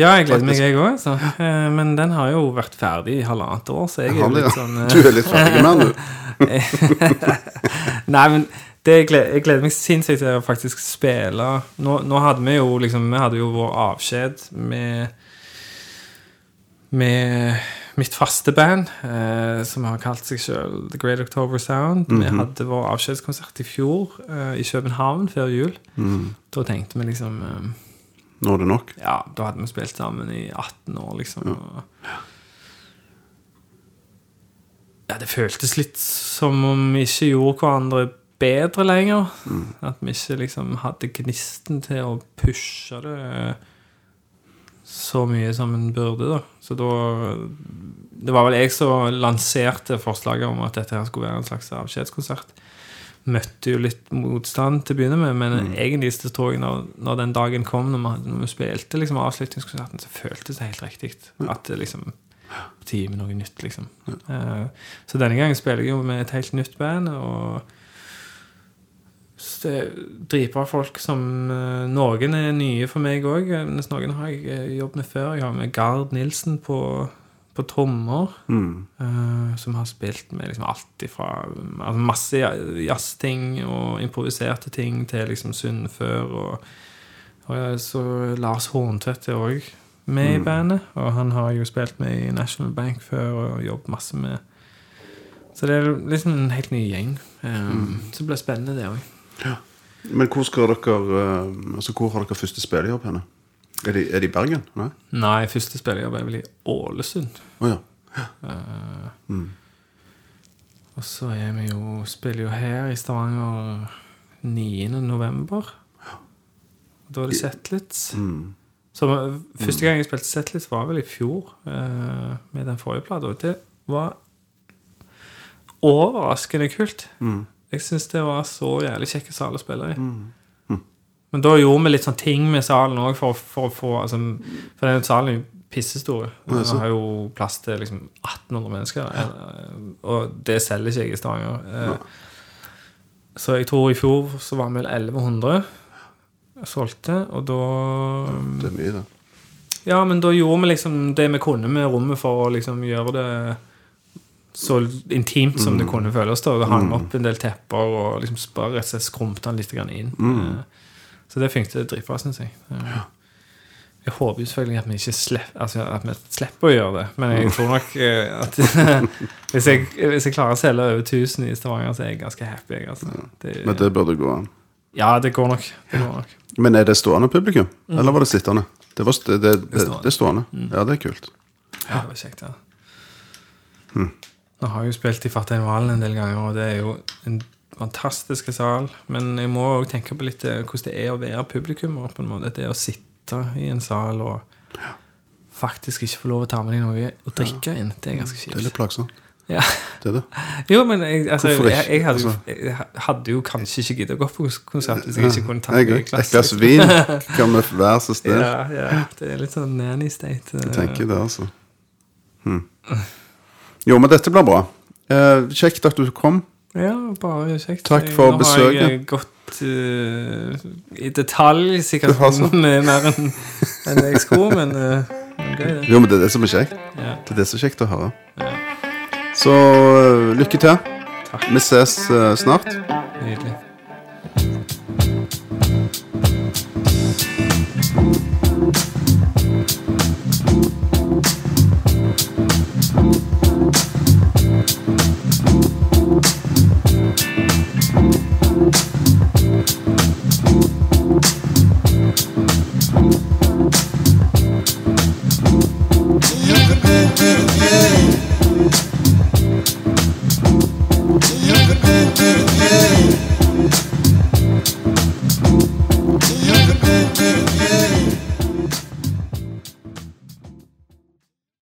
Ja, jeg gleder meg, jeg òg. Eh, Men den har jo vært ferdig i halvannet år, så jeg er Har jo litt sånn eh, Du er litt ferdig med den, du. *laughs* Nei, men det jeg gleder, jeg gleder meg sinnssykt til å faktisk spille Nå, nå hadde vi jo liksom Vi hadde jo vår avskjed med Med mitt faste band, eh, som har kalt seg selv The Great October Sound. Vi hadde vår avskjedskonsert i fjor eh, i København før jul. Da tenkte vi liksom eh, Nå er det nok. Ja, da hadde vi spilt sammen i 18 år, liksom. Ja. ja, det føltes litt som om vi ikke gjorde hverandre bedre lenger. At vi ikke liksom hadde gnisten til å pushe det så mye som en burde, da. Så da Det var vel jeg som lanserte forslaget om at dette her skulle være en slags avskjedskonsert. Møtte jo litt motstand til å begynne med, men egentlig så tror jeg når, når den dagen kom, når vi, når vi spilte liksom avslutningskonserten, så føltes det helt riktig. At det liksom på tide med noe nytt, liksom. Eh, så denne gangen spiller jeg jo med et helt nytt band, og dritbra folk som uh, Noen er nye for meg òg, noen har jeg jobbet med før. Jeg har med Gard Nilsen på, på trommer. Mm. uh, som har spilt med liksom alt ifra altså masse ja- jazzting og improviserte ting til liksom Sunnfør. Og, og så Lars Horntvedt er òg med i bandet. Og han har jo spilt med i National Bank før og jobbet masse med Så det er liksom en helt ny gjeng. Um, Så det blir spennende, det òg. Men hvor skal dere eh, Altså, hvor har dere første spillejobb henne? Er de, er de i Bergen? Nei? Nei, første spillejobb er vel i Ålesund. Oh, ja. Og så er vi jo spiller jo her i Stavanger 9. november. Da er det Zetlitz. Så eh, Første gang jeg spilte Zetlitz, var vel i fjor, uh, med den forrige plata. Det var overraskende kult. Jeg syns det var så jævlig kjekke saler å spille i. Men da gjorde vi litt sånn ting med salen òg, for, for å få altså, For den salen er jo pissestor. Den har jo plass til liksom 1800 mennesker. Ja. Og det selger ikke jeg i Stavanger. Ja. Så jeg tror i fjor så var vi vel 1100 solgte, og da Det er mye, da. Ja, men da gjorde vi liksom det vi kunne med rommet for å liksom gjøre det så intimt som det kunne føles. da Det hang opp en del tepper og liksom bare skrumpte den litt inn. Eh, Så det funket dritbra, syns jeg. Ja. Jeg håper jo selvfølgelig at vi ikke slipper, altså at vi slipper å gjøre det, men jeg tror nok eh, at *laughs* hvis, jeg, hvis jeg klarer å selge over 1000 i Stavanger, så er jeg ganske happy. Altså. Det, Men det burde gå an. ja, det går nok. Det går nok. Men er det stående publikum? Eller var det sittende? Det, var det, det, det, er stående. Ja, det er kult. Ja, det var kjekt, ja. Nå har jeg jo spilt i Fartein Valen en del ganger, og det er jo en fantastisk sal. Men jeg må òg tenke på litt eh, hvordan det er å være publikummer. på en måte. Det å sitte i en sal og faktisk ikke få lov å ta med deg noe å drikke inn. Det er ganske kjipt. Det er litt plagsomt. Ja. Det er det. Jo, men jeg, altså, jeg, jeg, hadde, jo, Altså- jeg hadde jo kanskje ikke giddet å gå på konsert hvis jeg ikke kunne tatt med meg et glass. glass vin kan vi være så snill. Ja, ja, det er litt sånn nanny state. eh. Jeg tenker det, altså. Hm. Jo, men dette blir bra. Eh, kjekt at du kom. Ja, bare kjekt. Takk for Nå besøket. Nå har jeg eh, gått uh, i detalj, sikkert *laughs* altså. *laughs* mye mer enn en jeg skulle, men eh, uh, gøy, det. Jo, men det er det som er kjekt. Ja. Det er det som er kjekt å høre. Ja. Så uh, lykke til. Takk. Vi ses snart. Nydelig. Thank hey.